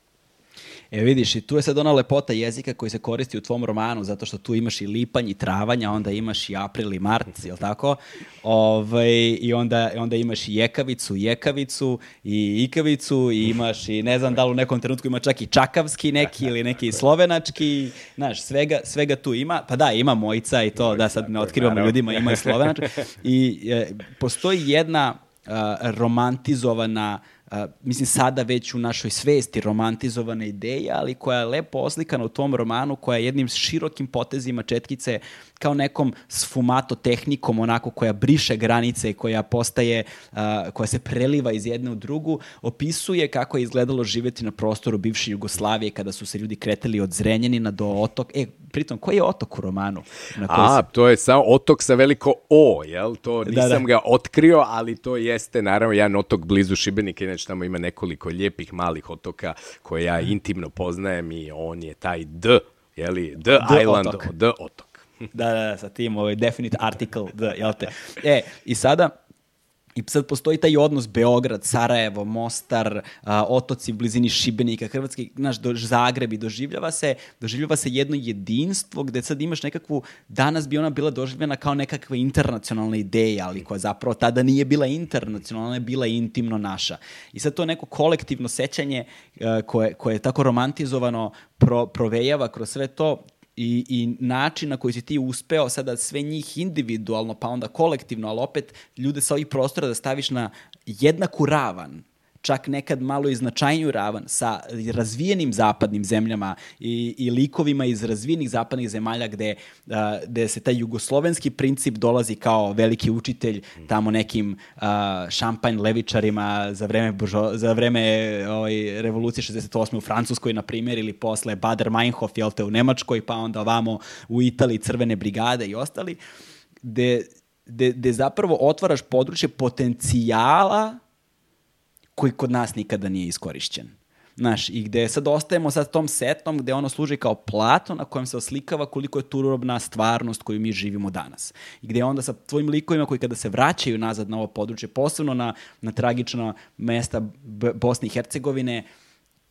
Speaker 1: E vidiš, i tu je sad ona lepota jezika koji se koristi u tvom romanu, zato što tu imaš i lipanj i travanj, a onda imaš i april i mart, jel tako? Ove, ovaj, I onda, onda imaš i jekavicu, jekavicu i ikavicu i imaš i ne znam da li u nekom trenutku ima čak i čakavski neki ili neki slovenački, znaš, svega, svega tu ima. Pa da, ima mojica i to, da sad ne otkrivamo ljudima, ima i slovenački. I e, postoji jedna a, romantizovana a, mislim, sada već u našoj svesti romantizovana ideja, ali koja je lepo oslikana u tom romanu, koja je jednim širokim potezima četkice kao nekom sfumato tehnikom, onako koja briše granice, koja postaje, a, koja se preliva iz jedne u drugu, opisuje kako je izgledalo živeti na prostoru bivše Jugoslavije kada su se ljudi kretali od Zrenjanina do otok. E, pritom, koji je otok u romanu?
Speaker 2: Na A, se... to je samo otok sa veliko O, jel? To nisam da, da. ga otkrio, ali to jeste naravno jedan otok blizu Šibenika, inače tamo ima nekoliko lijepih malih otoka koje ja intimno poznajem i on je taj D, jeli? D, D Island, otok. D otok.
Speaker 1: da, da, da, sa tim, ovaj, definite article, D, jel te? E, i sada, I sad postoji taj odnos Beograd, Sarajevo, Mostar, a, otoci u blizini Šibenika, Hrvatski, znaš, do, Zagreb i doživljava se, doživljava se jedno jedinstvo gde sad imaš nekakvu, danas bi ona bila doživljena kao nekakva internacionalna ideja, ali koja zapravo tada nije bila internacionalna, je bila intimno naša. I sad to neko kolektivno sećanje a, koje, koje je tako romantizovano pro, provejava kroz sve to, i, i način na koji si ti uspeo sada sve njih individualno, pa onda kolektivno, ali opet ljude sa ovih prostora da staviš na jednaku ravan, čak nekad malo i značajniju ravan sa razvijenim zapadnim zemljama i, i likovima iz razvijenih zapadnih zemalja gde, a, gde se taj jugoslovenski princip dolazi kao veliki učitelj tamo nekim a, šampanj levičarima za vreme, buržo, za vreme ovaj, revolucije 68. u Francuskoj, na primjer, ili posle Bader Meinhof, jel te, u Nemačkoj, pa onda ovamo u Italiji crvene brigade i ostali, gde, gde, gde zapravo otvaraš područje potencijala koji kod nas nikada nije iskorišćen. Znaš, i gde sad ostajemo sad tom setom gde ono služi kao plato na kojem se oslikava koliko je turobna stvarnost koju mi živimo danas. I gde onda sa tvojim likovima koji kada se vraćaju nazad na ovo područje, posebno na, na tragična mesta B Bosne i Hercegovine,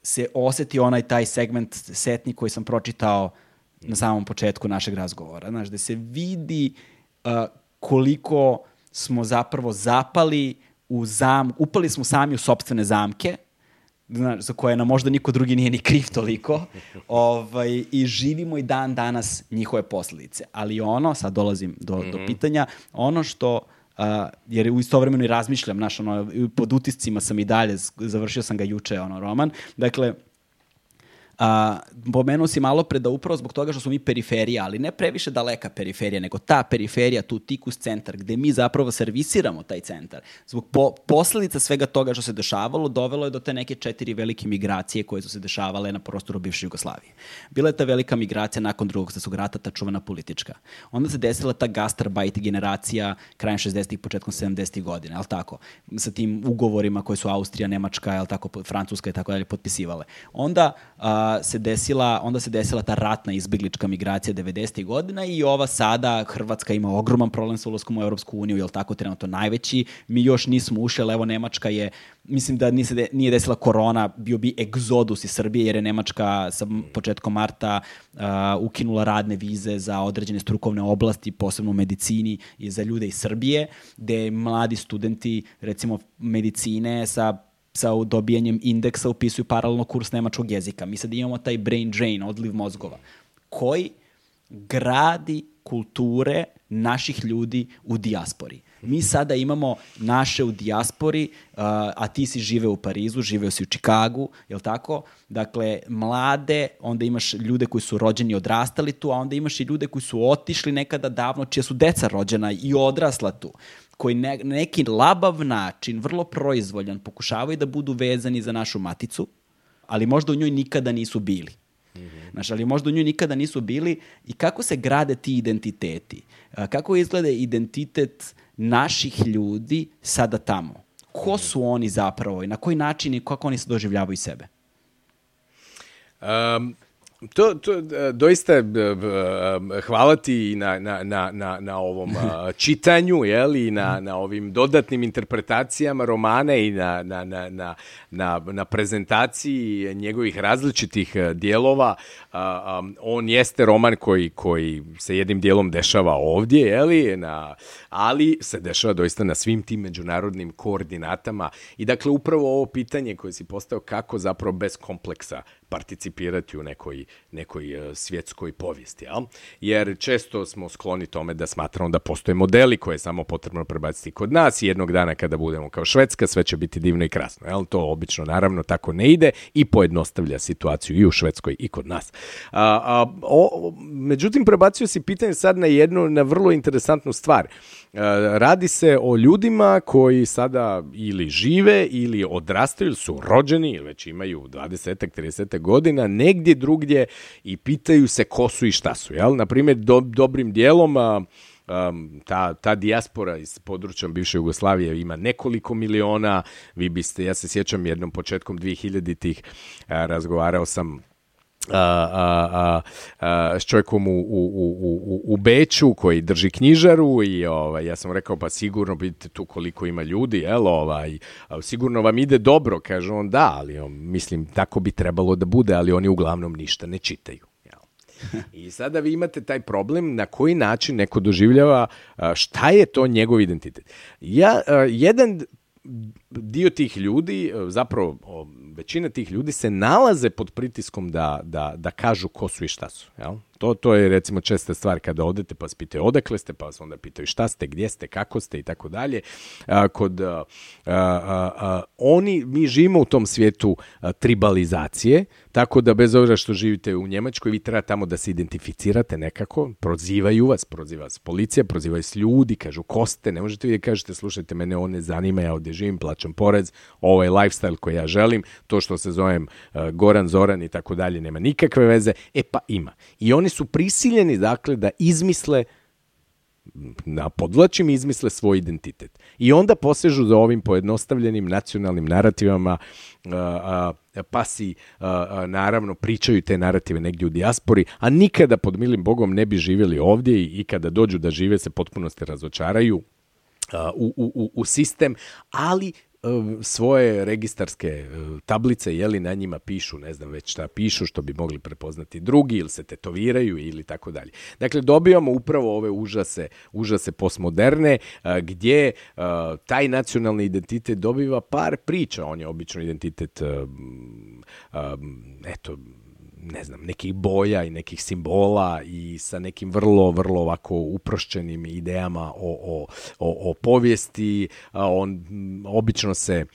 Speaker 1: se oseti onaj taj segment setni koji sam pročitao na samom početku našeg razgovora. Znaš, gde se vidi uh, koliko smo zapravo zapali u zam, upali smo sami u sobstvene zamke, znaš, za koje nam možda niko drugi nije ni kriv toliko, ovaj, i živimo i dan danas njihove posledice. Ali ono, sad dolazim do, mm -hmm. do mhm. pitanja, ono što Uh, jer u istovremeno i razmišljam, znaš, ono, pod utiscima sam i dalje, završio sam ga juče, ono, roman. Dakle, A, pomenuo si malo pre da upravo zbog toga što smo mi periferija, ali ne previše daleka periferija, nego ta periferija, tu tikus centar, gde mi zapravo servisiramo taj centar. Zbog po, posledica svega toga što se dešavalo, dovelo je do te neke četiri velike migracije koje su se dešavale na prostoru bivše Jugoslavije. Bila je ta velika migracija nakon drugog svjetskog rata, ta čuvena politička. Onda se desila ta gastarbajt generacija krajem 60-ih, početkom 70-ih godina, je tako? Sa tim ugovorima koje su Austrija, Nemačka, je tako, Francuska i tako dalje potpisivale. Onda a, se desila, onda se desila ta ratna izbeglička migracija 90. godina i ova sada, Hrvatska ima ogroman problem sa ulazkom u Europsku uniju, je li tako trenutno najveći, mi još nismo ušli, ali evo Nemačka je, mislim da nije, de, nije desila korona, bio bi egzodus iz Srbije, jer je Nemačka sa početkom marta uh, ukinula radne vize za određene strukovne oblasti, posebno u medicini i za ljude iz Srbije, gde mladi studenti, recimo medicine sa sa dobijanjem indeksa upisuju paralelno kurs nemačkog jezika. Mi sad imamo taj brain drain, odliv mozgova, koji gradi kulture naših ljudi u dijaspori. Mi sada imamo naše u dijaspori, a ti si žive u Parizu, živeo si u Čikagu, je li tako? Dakle, mlade, onda imaš ljude koji su rođeni i odrastali tu, a onda imaš i ljude koji su otišli nekada davno, čija su deca rođena i odrasla tu koji ne, na neki labav način, vrlo proizvoljan, pokušavaju da budu vezani za našu maticu, ali možda u njoj nikada nisu bili. Mm -hmm. Znaš, ali možda u njoj nikada nisu bili i kako se grade ti identiteti? Kako izgleda identitet naših ljudi sada tamo? Ko su oni zapravo i na koji način i kako oni se doživljavaju sebe?
Speaker 2: Um, To, to e, doista e, e, hvala ti na, na, na, na, na ovom (laughs) čitanju, jel, i na, na ovim dodatnim interpretacijama romana i na, na, na, na, na, na prezentaciji njegovih različitih dijelova. On jeste roman koji, koji se jednim dijelom dešava ovdje, jeli, na, ali se dešava doista na svim tim međunarodnim koordinatama. I dakle, upravo ovo pitanje koje si postao kako zapravo bez kompleksa participirati u nekoj, nekoj svjetskoj povijesti. Jel? Jer često smo skloni tome da smatramo da postoje modeli koje je samo potrebno prebaciti kod nas i jednog dana kada budemo kao Švedska sve će biti divno i krasno. Jel? To obično naravno tako ne ide i pojednostavlja situaciju i u Švedskoj i kod nas. A, a, o, međutim, prebacio si pitanje sad na jednu, na vrlo interesantnu stvar. Radi se o ljudima koji sada ili žive ili odrastaju ili su rođeni ili već imaju 20 30 godina negdje drugdje i pitaju se ko su i šta su. Jel? Naprimjer, do, dobrim dijelom a, ta, ta dijaspora iz područja bivše Jugoslavije ima nekoliko miliona, vi biste, ja se sjećam jednom početkom 2000-ih, razgovarao sam a, a, a, s čovjekom u, u, u, u Beću koji drži knjižaru i ovaj, ja sam rekao pa sigurno vidite tu koliko ima ljudi, jel, ovaj, sigurno vam ide dobro, kaže on da, ali on, mislim tako bi trebalo da bude, ali oni uglavnom ništa ne čitaju. I sada vi imate taj problem na koji način neko doživljava šta je to njegov identitet. Ja, jedan dio tih ljudi, zapravo većina tih ljudi se nalaze pod pritiskom da, da, da kažu ko su i šta su. Jel? To, to je recimo česta stvar kada odete pa pitaju odakle ste, pa vas onda pitaju šta ste, gdje ste, kako ste i tako dalje. Kod a, a, a, oni, mi živimo u tom svijetu tribalizacije, tako da bez obzira što živite u Njemačkoj, vi treba tamo da se identificirate nekako, prozivaju vas, proziva vas policija, prozivaju vas ljudi, kažu ko ste, ne možete vi da kažete, slušajte, mene on ne zanima, ja ovdje živim, plaćam porez, ovo je lifestyle koji ja želim, to što se zovem Goran, Zoran i tako dalje, nema nikakve veze, e pa ima. I oni su prisiljeni, dakle, da izmisle na podlačim izmisle svoj identitet. I onda posežu za ovim pojednostavljenim nacionalnim narativama, pa si naravno pričaju te narative negdje u dijaspori, a nikada pod milim bogom ne bi živjeli ovdje i, i kada dođu da žive se potpunosti razočaraju u, u, u sistem, ali svoje registarske tablice, jeli na njima pišu, ne znam već šta pišu, što bi mogli prepoznati drugi, ili se tetoviraju ili tako dalje. Dakle, dobijamo upravo ove užase, užase postmoderne, gdje taj nacionalni identitet dobiva par priča, on je obično identitet eto, ne znam, nekih boja i nekih simbola i sa nekim vrlo, vrlo ovako uprošćenim idejama o, o, o, o povijesti. On obično se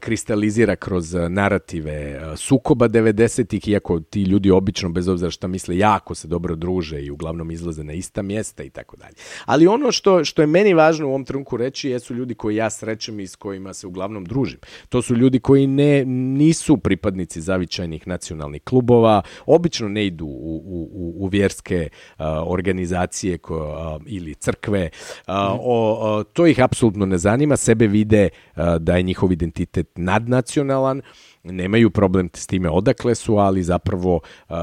Speaker 2: kristalizira kroz e, narative e, sukoba 90-ih, iako ti ljudi obično, bez obzira šta misle, jako se dobro druže i uglavnom izlaze na ista mjesta i tako dalje. Ali ono što, što je meni važno u ovom trenutku reći jesu ljudi koji ja srećem i s kojima se uglavnom družim. To su ljudi koji ne, nisu pripadnici zavičajnih nacionalnih klubova, obično ne idu u, u, u vjerske uh, organizacije ko, uh, ili crkve. Uh, o, to ih apsolutno ne zanima, sebe vide da je njihov identitet identitet nadnacionalan, nemaju problem s time odakle su, ali zapravo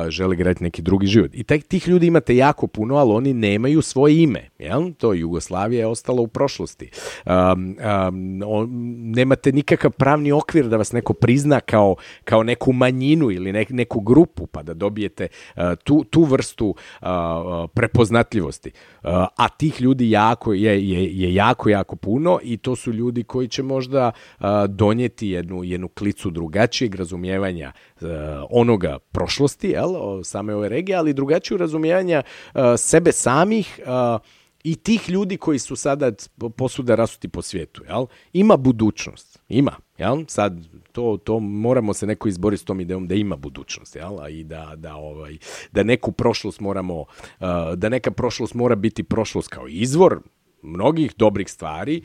Speaker 2: žele graditi neki drugi život. I taj, tih ljudi imate jako puno, ali oni nemaju svoje ime. Jel? To Jugoslavija je ostala u prošlosti. Um, um, on, nemate nikakav pravni okvir da vas neko prizna kao, kao neku manjinu ili ne, neku grupu, pa da dobijete uh, tu, tu vrstu uh, prepoznatljivosti. Uh, a tih ljudi jako je, je, je jako, jako puno i to su ljudi koji će možda uh, donijeti jednu, jednu klicu drugačiju drugačijeg razumijevanja uh, onoga prošlosti, jel, same ove regije, ali drugačiju razumijevanja uh, sebe samih uh, i tih ljudi koji su sada posuda rasuti po svijetu, jel? Ima budućnost, ima, jel? Sad to, to moramo se neko izboriti s tom idejom da ima budućnost, jel? A i da, da, ovaj, da neku prošlost moramo, da neka prošlost mora biti prošlost kao izvor, mnogih dobrih stvari,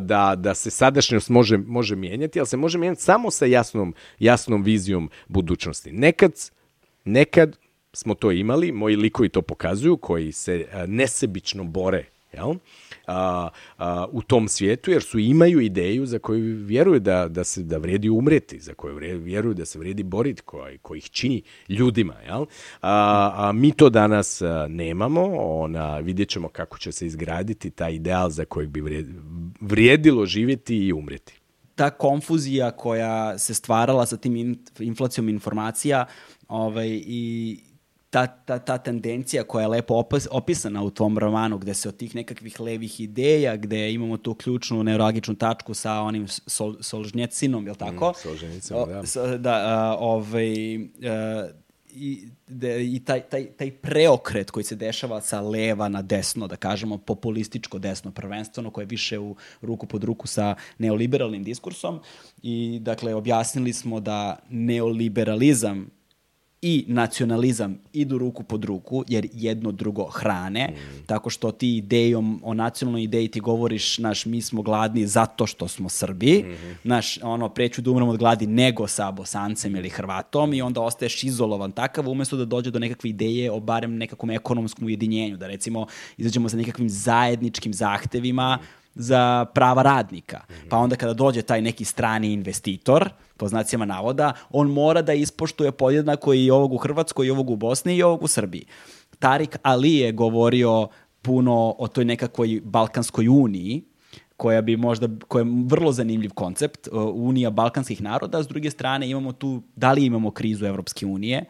Speaker 2: da, da se sadašnjost može, može mijenjati, ali se može mijenjati samo sa jasnom, jasnom vizijom budućnosti. Nekad, nekad smo to imali, moji likovi to pokazuju, koji se nesebično bore jel? A, a, u tom svijetu, jer su imaju ideju za koju vjeruju da, da se da vredi umreti, za koju vjeruju da se vredi boriti, koji, koji ih čini ljudima. Jel? A, a mi to danas nemamo, ona, vidjet ćemo kako će se izgraditi taj ideal za kojeg bi vrijedilo živjeti i umreti
Speaker 1: ta konfuzija koja se stvarala sa tim inflacijom informacija ovaj, i ta, ta, ta tendencija koja je lepo opis, opisana u tvom romanu, gde se od tih nekakvih levih ideja, gde imamo tu ključnu neurologičnu tačku sa onim sol, Solžnjecinom, je li tako? Mm,
Speaker 2: Solžnjecinom,
Speaker 1: da. Da, a, ovaj, a, i, de, i taj, taj, taj preokret koji se dešava sa leva na desno, da kažemo populističko desno prvenstveno, koje je više u ruku pod ruku sa neoliberalnim diskursom i dakle objasnili smo da neoliberalizam i nacionalizam idu ruku pod ruku, jer jedno drugo hrane, mm. tako što ti idejom, o nacionalnoj ideji ti govoriš, naš, mi smo gladni zato što smo Srbi, mm -hmm. naš, ono, preću da umremo od gladi nego sa Bosancem ili Hrvatom i onda ostaješ izolovan takav, umesto da dođe do nekakve ideje o barem nekakvom ekonomskom ujedinjenju, da recimo izađemo sa nekakvim zajedničkim zahtevima, mm za prava radnika. Pa onda kada dođe taj neki strani investitor, po znacima navoda, on mora da ispoštuje podjednako i ovog u Hrvatskoj, i ovog u Bosni, i ovog u Srbiji. Tarik Ali je govorio puno o toj nekakvoj Balkanskoj uniji, koja bi možda, koja je vrlo zanimljiv koncept, Unija balkanskih naroda, s druge strane imamo tu, da li imamo krizu Evropske unije,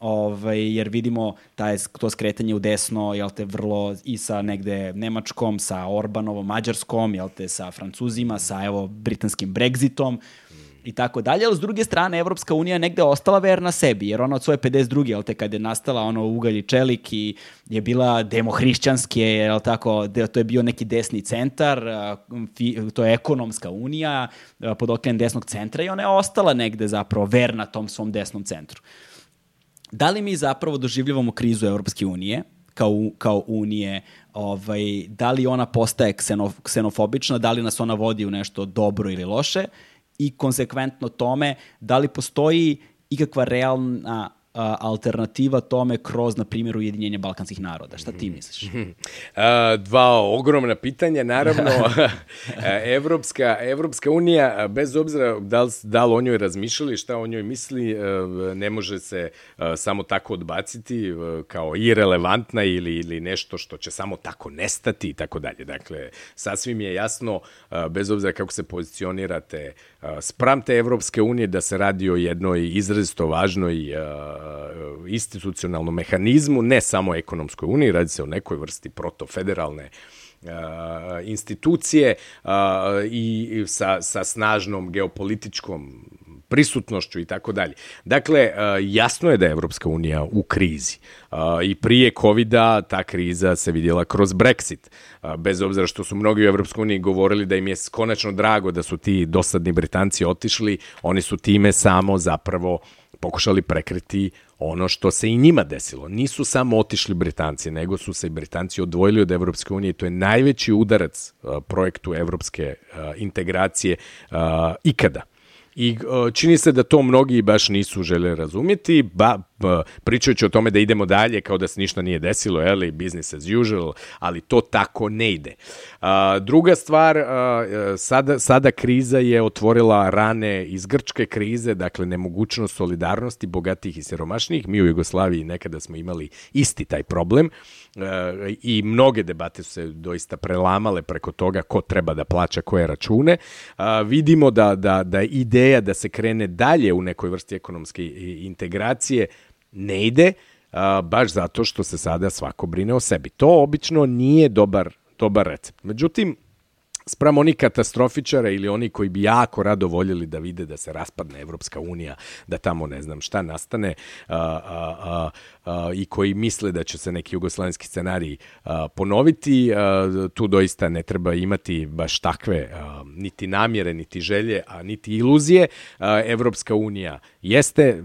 Speaker 1: ovaj, jer vidimo taj, to skretanje u desno, jel te, vrlo i sa negde Nemačkom, sa Orbanovom, Mađarskom, jel te, sa Francuzima, sa, evo, britanskim Brexitom, i tako dalje, ali s druge strane Evropska unija negde ostala verna sebi, jer ona od svoje 52. jel te, kad je nastala ono ugalj i čelik i je bila demohrišćanske, jel tako, to je bio neki desni centar, to je ekonomska unija pod okrenem desnog centra i ona je ostala negde zapravo verna tom svom desnom centru da li mi zapravo doživljavamo krizu Evropske unije, kao, kao unije, ovaj, da li ona postaje ksenof, ksenofobična, da li nas ona vodi u nešto dobro ili loše i konsekventno tome, da li postoji ikakva realna alternativa tome kroz, na primjer, ujedinjenje balkanskih naroda. Šta ti misliš? (laughs)
Speaker 2: Dva ogromna pitanja. Naravno, (laughs) Evropska, Evropska unija, bez obzira da li, da li o njoj razmišljali, šta o njoj misli, ne može se samo tako odbaciti kao irelevantna ili, ili nešto što će samo tako nestati i tako dalje. Dakle, sasvim je jasno, bez obzira kako se pozicionirate spram te Evropske unije, da se radi o jednoj izrazito važnoj Uh, institucionalnom mehanizmu, ne samo ekonomskoj uniji, radi se o nekoj vrsti protofederalne uh, institucije uh, i sa, sa snažnom geopolitičkom prisutnošću i tako dalje. Dakle, jasno je da je Evropska unija u krizi. I prije covid ta kriza se vidjela kroz Brexit. Bez obzira što su mnogi u Evropskoj uniji govorili da im je konačno drago da su ti dosadni Britanci otišli, oni su time samo zapravo pokušali prekriti ono što se i njima desilo. Nisu samo otišli Britanci, nego su se i Britanci odvojili od Evropske unije. To je najveći udarac projektu evropske integracije ikada. I čini se da to mnogi baš nisu žele razumjeti, ba, ba, pričajući o tome da idemo dalje kao da se ništa nije desilo, eli, business as usual, ali to tako ne ide. A, druga stvar, a, sada, sada kriza je otvorila rane iz grčke krize, dakle nemogućnost solidarnosti bogatih i siromašnih. Mi u Jugoslaviji nekada smo imali isti taj problem i mnoge debate su se doista prelamale preko toga ko treba da plaća koje račune. Vidimo da, da, da ideja da se krene dalje u nekoj vrsti ekonomske integracije ne ide, baš zato što se sada svako brine o sebi. To obično nije dobar, dobar recept. Međutim, Spram oni katastrofičara ili oni koji bi jako rado voljeli da vide da se raspadne Evropska unija, da tamo ne znam šta nastane a, a, a, i koji misle da će se neki jugoslovenski scenarij ponoviti, tu doista ne treba imati baš takve niti namjere, niti želje, a niti iluzije. Evropska unija jeste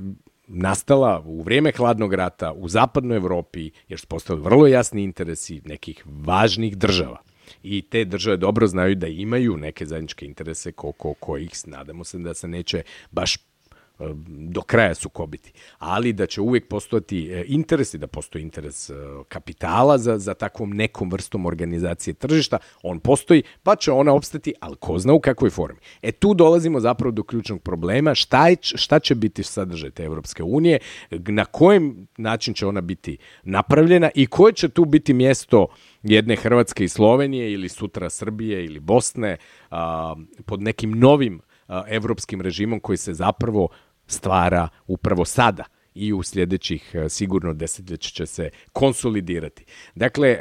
Speaker 2: nastala u vrijeme hladnog rata u zapadnoj Evropi, jer su postali vrlo jasni interesi nekih važnih država i te države dobro znaju da imaju neke zajedničke interese ko, ko, kojih nadamo se da se neće baš do kraja sukobiti, ali da će uvijek postojati e, interes i da postoji interes e, kapitala za, za takvom nekom vrstom organizacije tržišta, on postoji, pa će ona opstati, ali ko zna u kakvoj formi. E tu dolazimo zapravo do ključnog problema, šta, je, šta će biti sadržaj te Evropske unije, na kojem način će ona biti napravljena i koje će tu biti mjesto jedne Hrvatske i Slovenije ili sutra Srbije ili Bosne a, pod nekim novim a, evropskim režimom koji se zapravo stvara upravo sada i u sljedećih sigurno desetljeća će se konsolidirati. Dakle,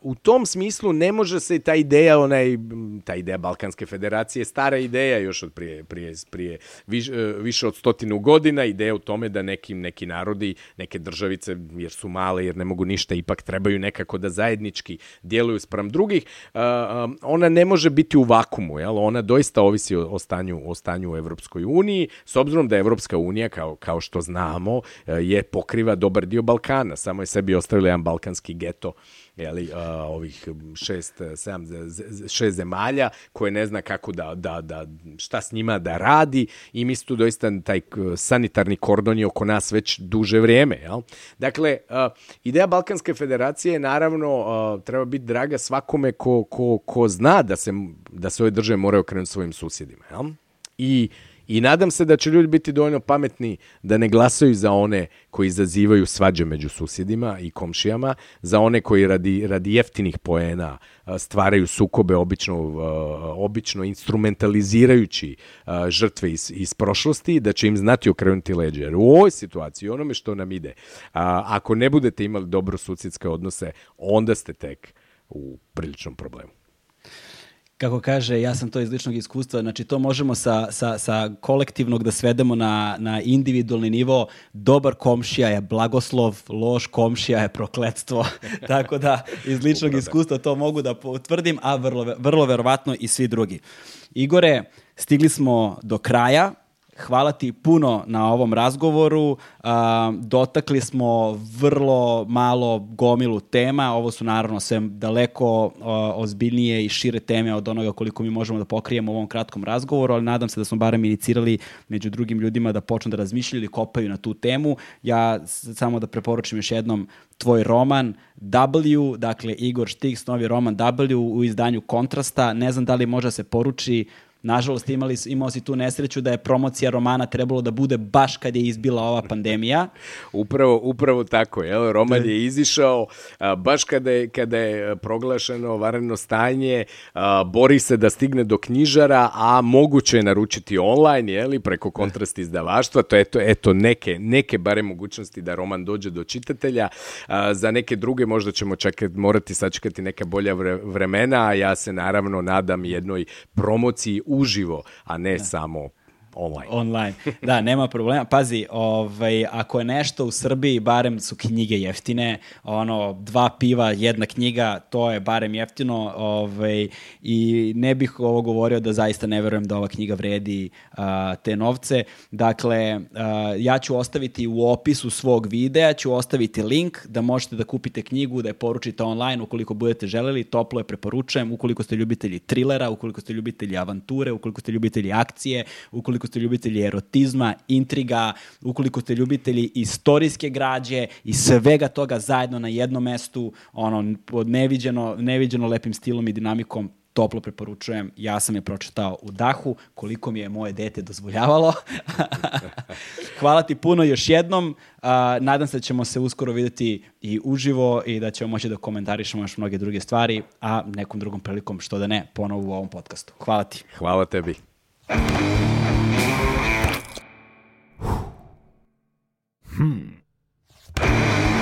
Speaker 2: u tom smislu ne može se ta ideja, onaj, ta ideja Balkanske federacije, stara ideja još od prije, prije, prije viš, više od stotinu godina, ideja u tome da nekim, neki narodi, neke državice, jer su male, jer ne mogu ništa, ipak trebaju nekako da zajednički djeluju sprem drugih, ona ne može biti u vakumu, jel? ona doista ovisi o, stanju, o stanju u Evropskoj uniji, s obzirom da Evropska unija, kao, kao što znamo, je pokriva dobar dio Balkana, samo je sebi ostavila jedan balkanski geto jeli, ovih šest, sedam, šest zemalja koje ne zna kako da, da, da, šta s njima da radi i mi tu doista taj sanitarni kordon je oko nas već duže vrijeme. Jel? Dakle, ideja Balkanske federacije naravno treba biti draga svakome ko, ko, ko zna da se, da se ove države moraju okrenuti svojim susjedima. Jel? I uh, I nadam se da će ljudi biti dovoljno pametni da ne glasaju za one koji izazivaju svađe među susjedima i komšijama, za one koji radi, radi jeftinih poena stvaraju sukobe obično, obično instrumentalizirajući žrtve iz, iz prošlosti, da će im znati okrenuti leđe. Jer u ovoj situaciji, onome što nam ide, ako ne budete imali dobro susjedske odnose, onda ste tek u priličnom problemu
Speaker 1: kako kaže, ja sam to iz ličnog iskustva, znači to možemo sa, sa, sa kolektivnog da svedemo na, na individualni nivo. Dobar komšija je blagoslov, loš komšija je prokletstvo. (laughs) Tako da iz ličnog iskustva to mogu da potvrdim, a vrlo, vrlo verovatno i svi drugi. Igore, stigli smo do kraja hvala ti puno na ovom razgovoru. dotakli smo vrlo malo gomilu tema. Ovo su naravno sve daleko ozbiljnije i šire teme od onoga koliko mi možemo da pokrijemo u ovom kratkom razgovoru, ali nadam se da smo barem inicirali među drugim ljudima da počnu da razmišljaju ili kopaju na tu temu. Ja samo da preporučim još jednom tvoj roman W, dakle Igor Štiks, novi roman W u izdanju Kontrasta. Ne znam da li može da se poruči Nažalost, imali, imao si tu nesreću da je promocija romana trebalo da bude baš kad je izbila ova pandemija. (laughs)
Speaker 2: upravo, upravo tako. Jel? Roman je izišao a, baš kada je, kada je proglašeno vareno stanje, a, bori se da stigne do knjižara, a moguće je naručiti online, jeli, preko kontrast izdavaštva. To je eto, eto neke, neke bare mogućnosti da roman dođe do čitatelja. A, za neke druge možda ćemo čekati, morati sačekati neka bolja vremena, a ja se naravno nadam jednoj promociji uživo, a ne da. samo online.
Speaker 1: Online. Da, nema problema. Pazi, ovaj, ako je nešto u Srbiji, barem su knjige jeftine, ono, dva piva, jedna knjiga, to je barem jeftino, ovaj, i ne bih ovo govorio da zaista ne verujem da ova knjiga vredi uh, te novce. Dakle, uh, ja ću ostaviti u opisu svog videa, ću ostaviti link da možete da kupite knjigu, da je poručite online ukoliko budete želeli, toplo je preporučujem, ukoliko ste ljubitelji trilera, ukoliko ste ljubitelji avanture, ukoliko ste ljubitelji akcije, ukoliko ste ljubitelji erotizma, intriga, ukoliko ste ljubitelji istorijske građe i svega toga zajedno na jednom mestu, ono, pod neviđeno, neviđeno lepim stilom i dinamikom, toplo preporučujem. Ja sam je pročitao u dahu, koliko mi je moje dete dozvoljavalo. (laughs) Hvala ti puno još jednom. Uh, nadam se da ćemo se uskoro videti i uživo i da ćemo moći da komentarišemo još mnoge druge stvari, a nekom drugom prilikom, što da ne, ponovo u ovom podcastu. Hvala ti.
Speaker 2: Hvala tebi. Hmm.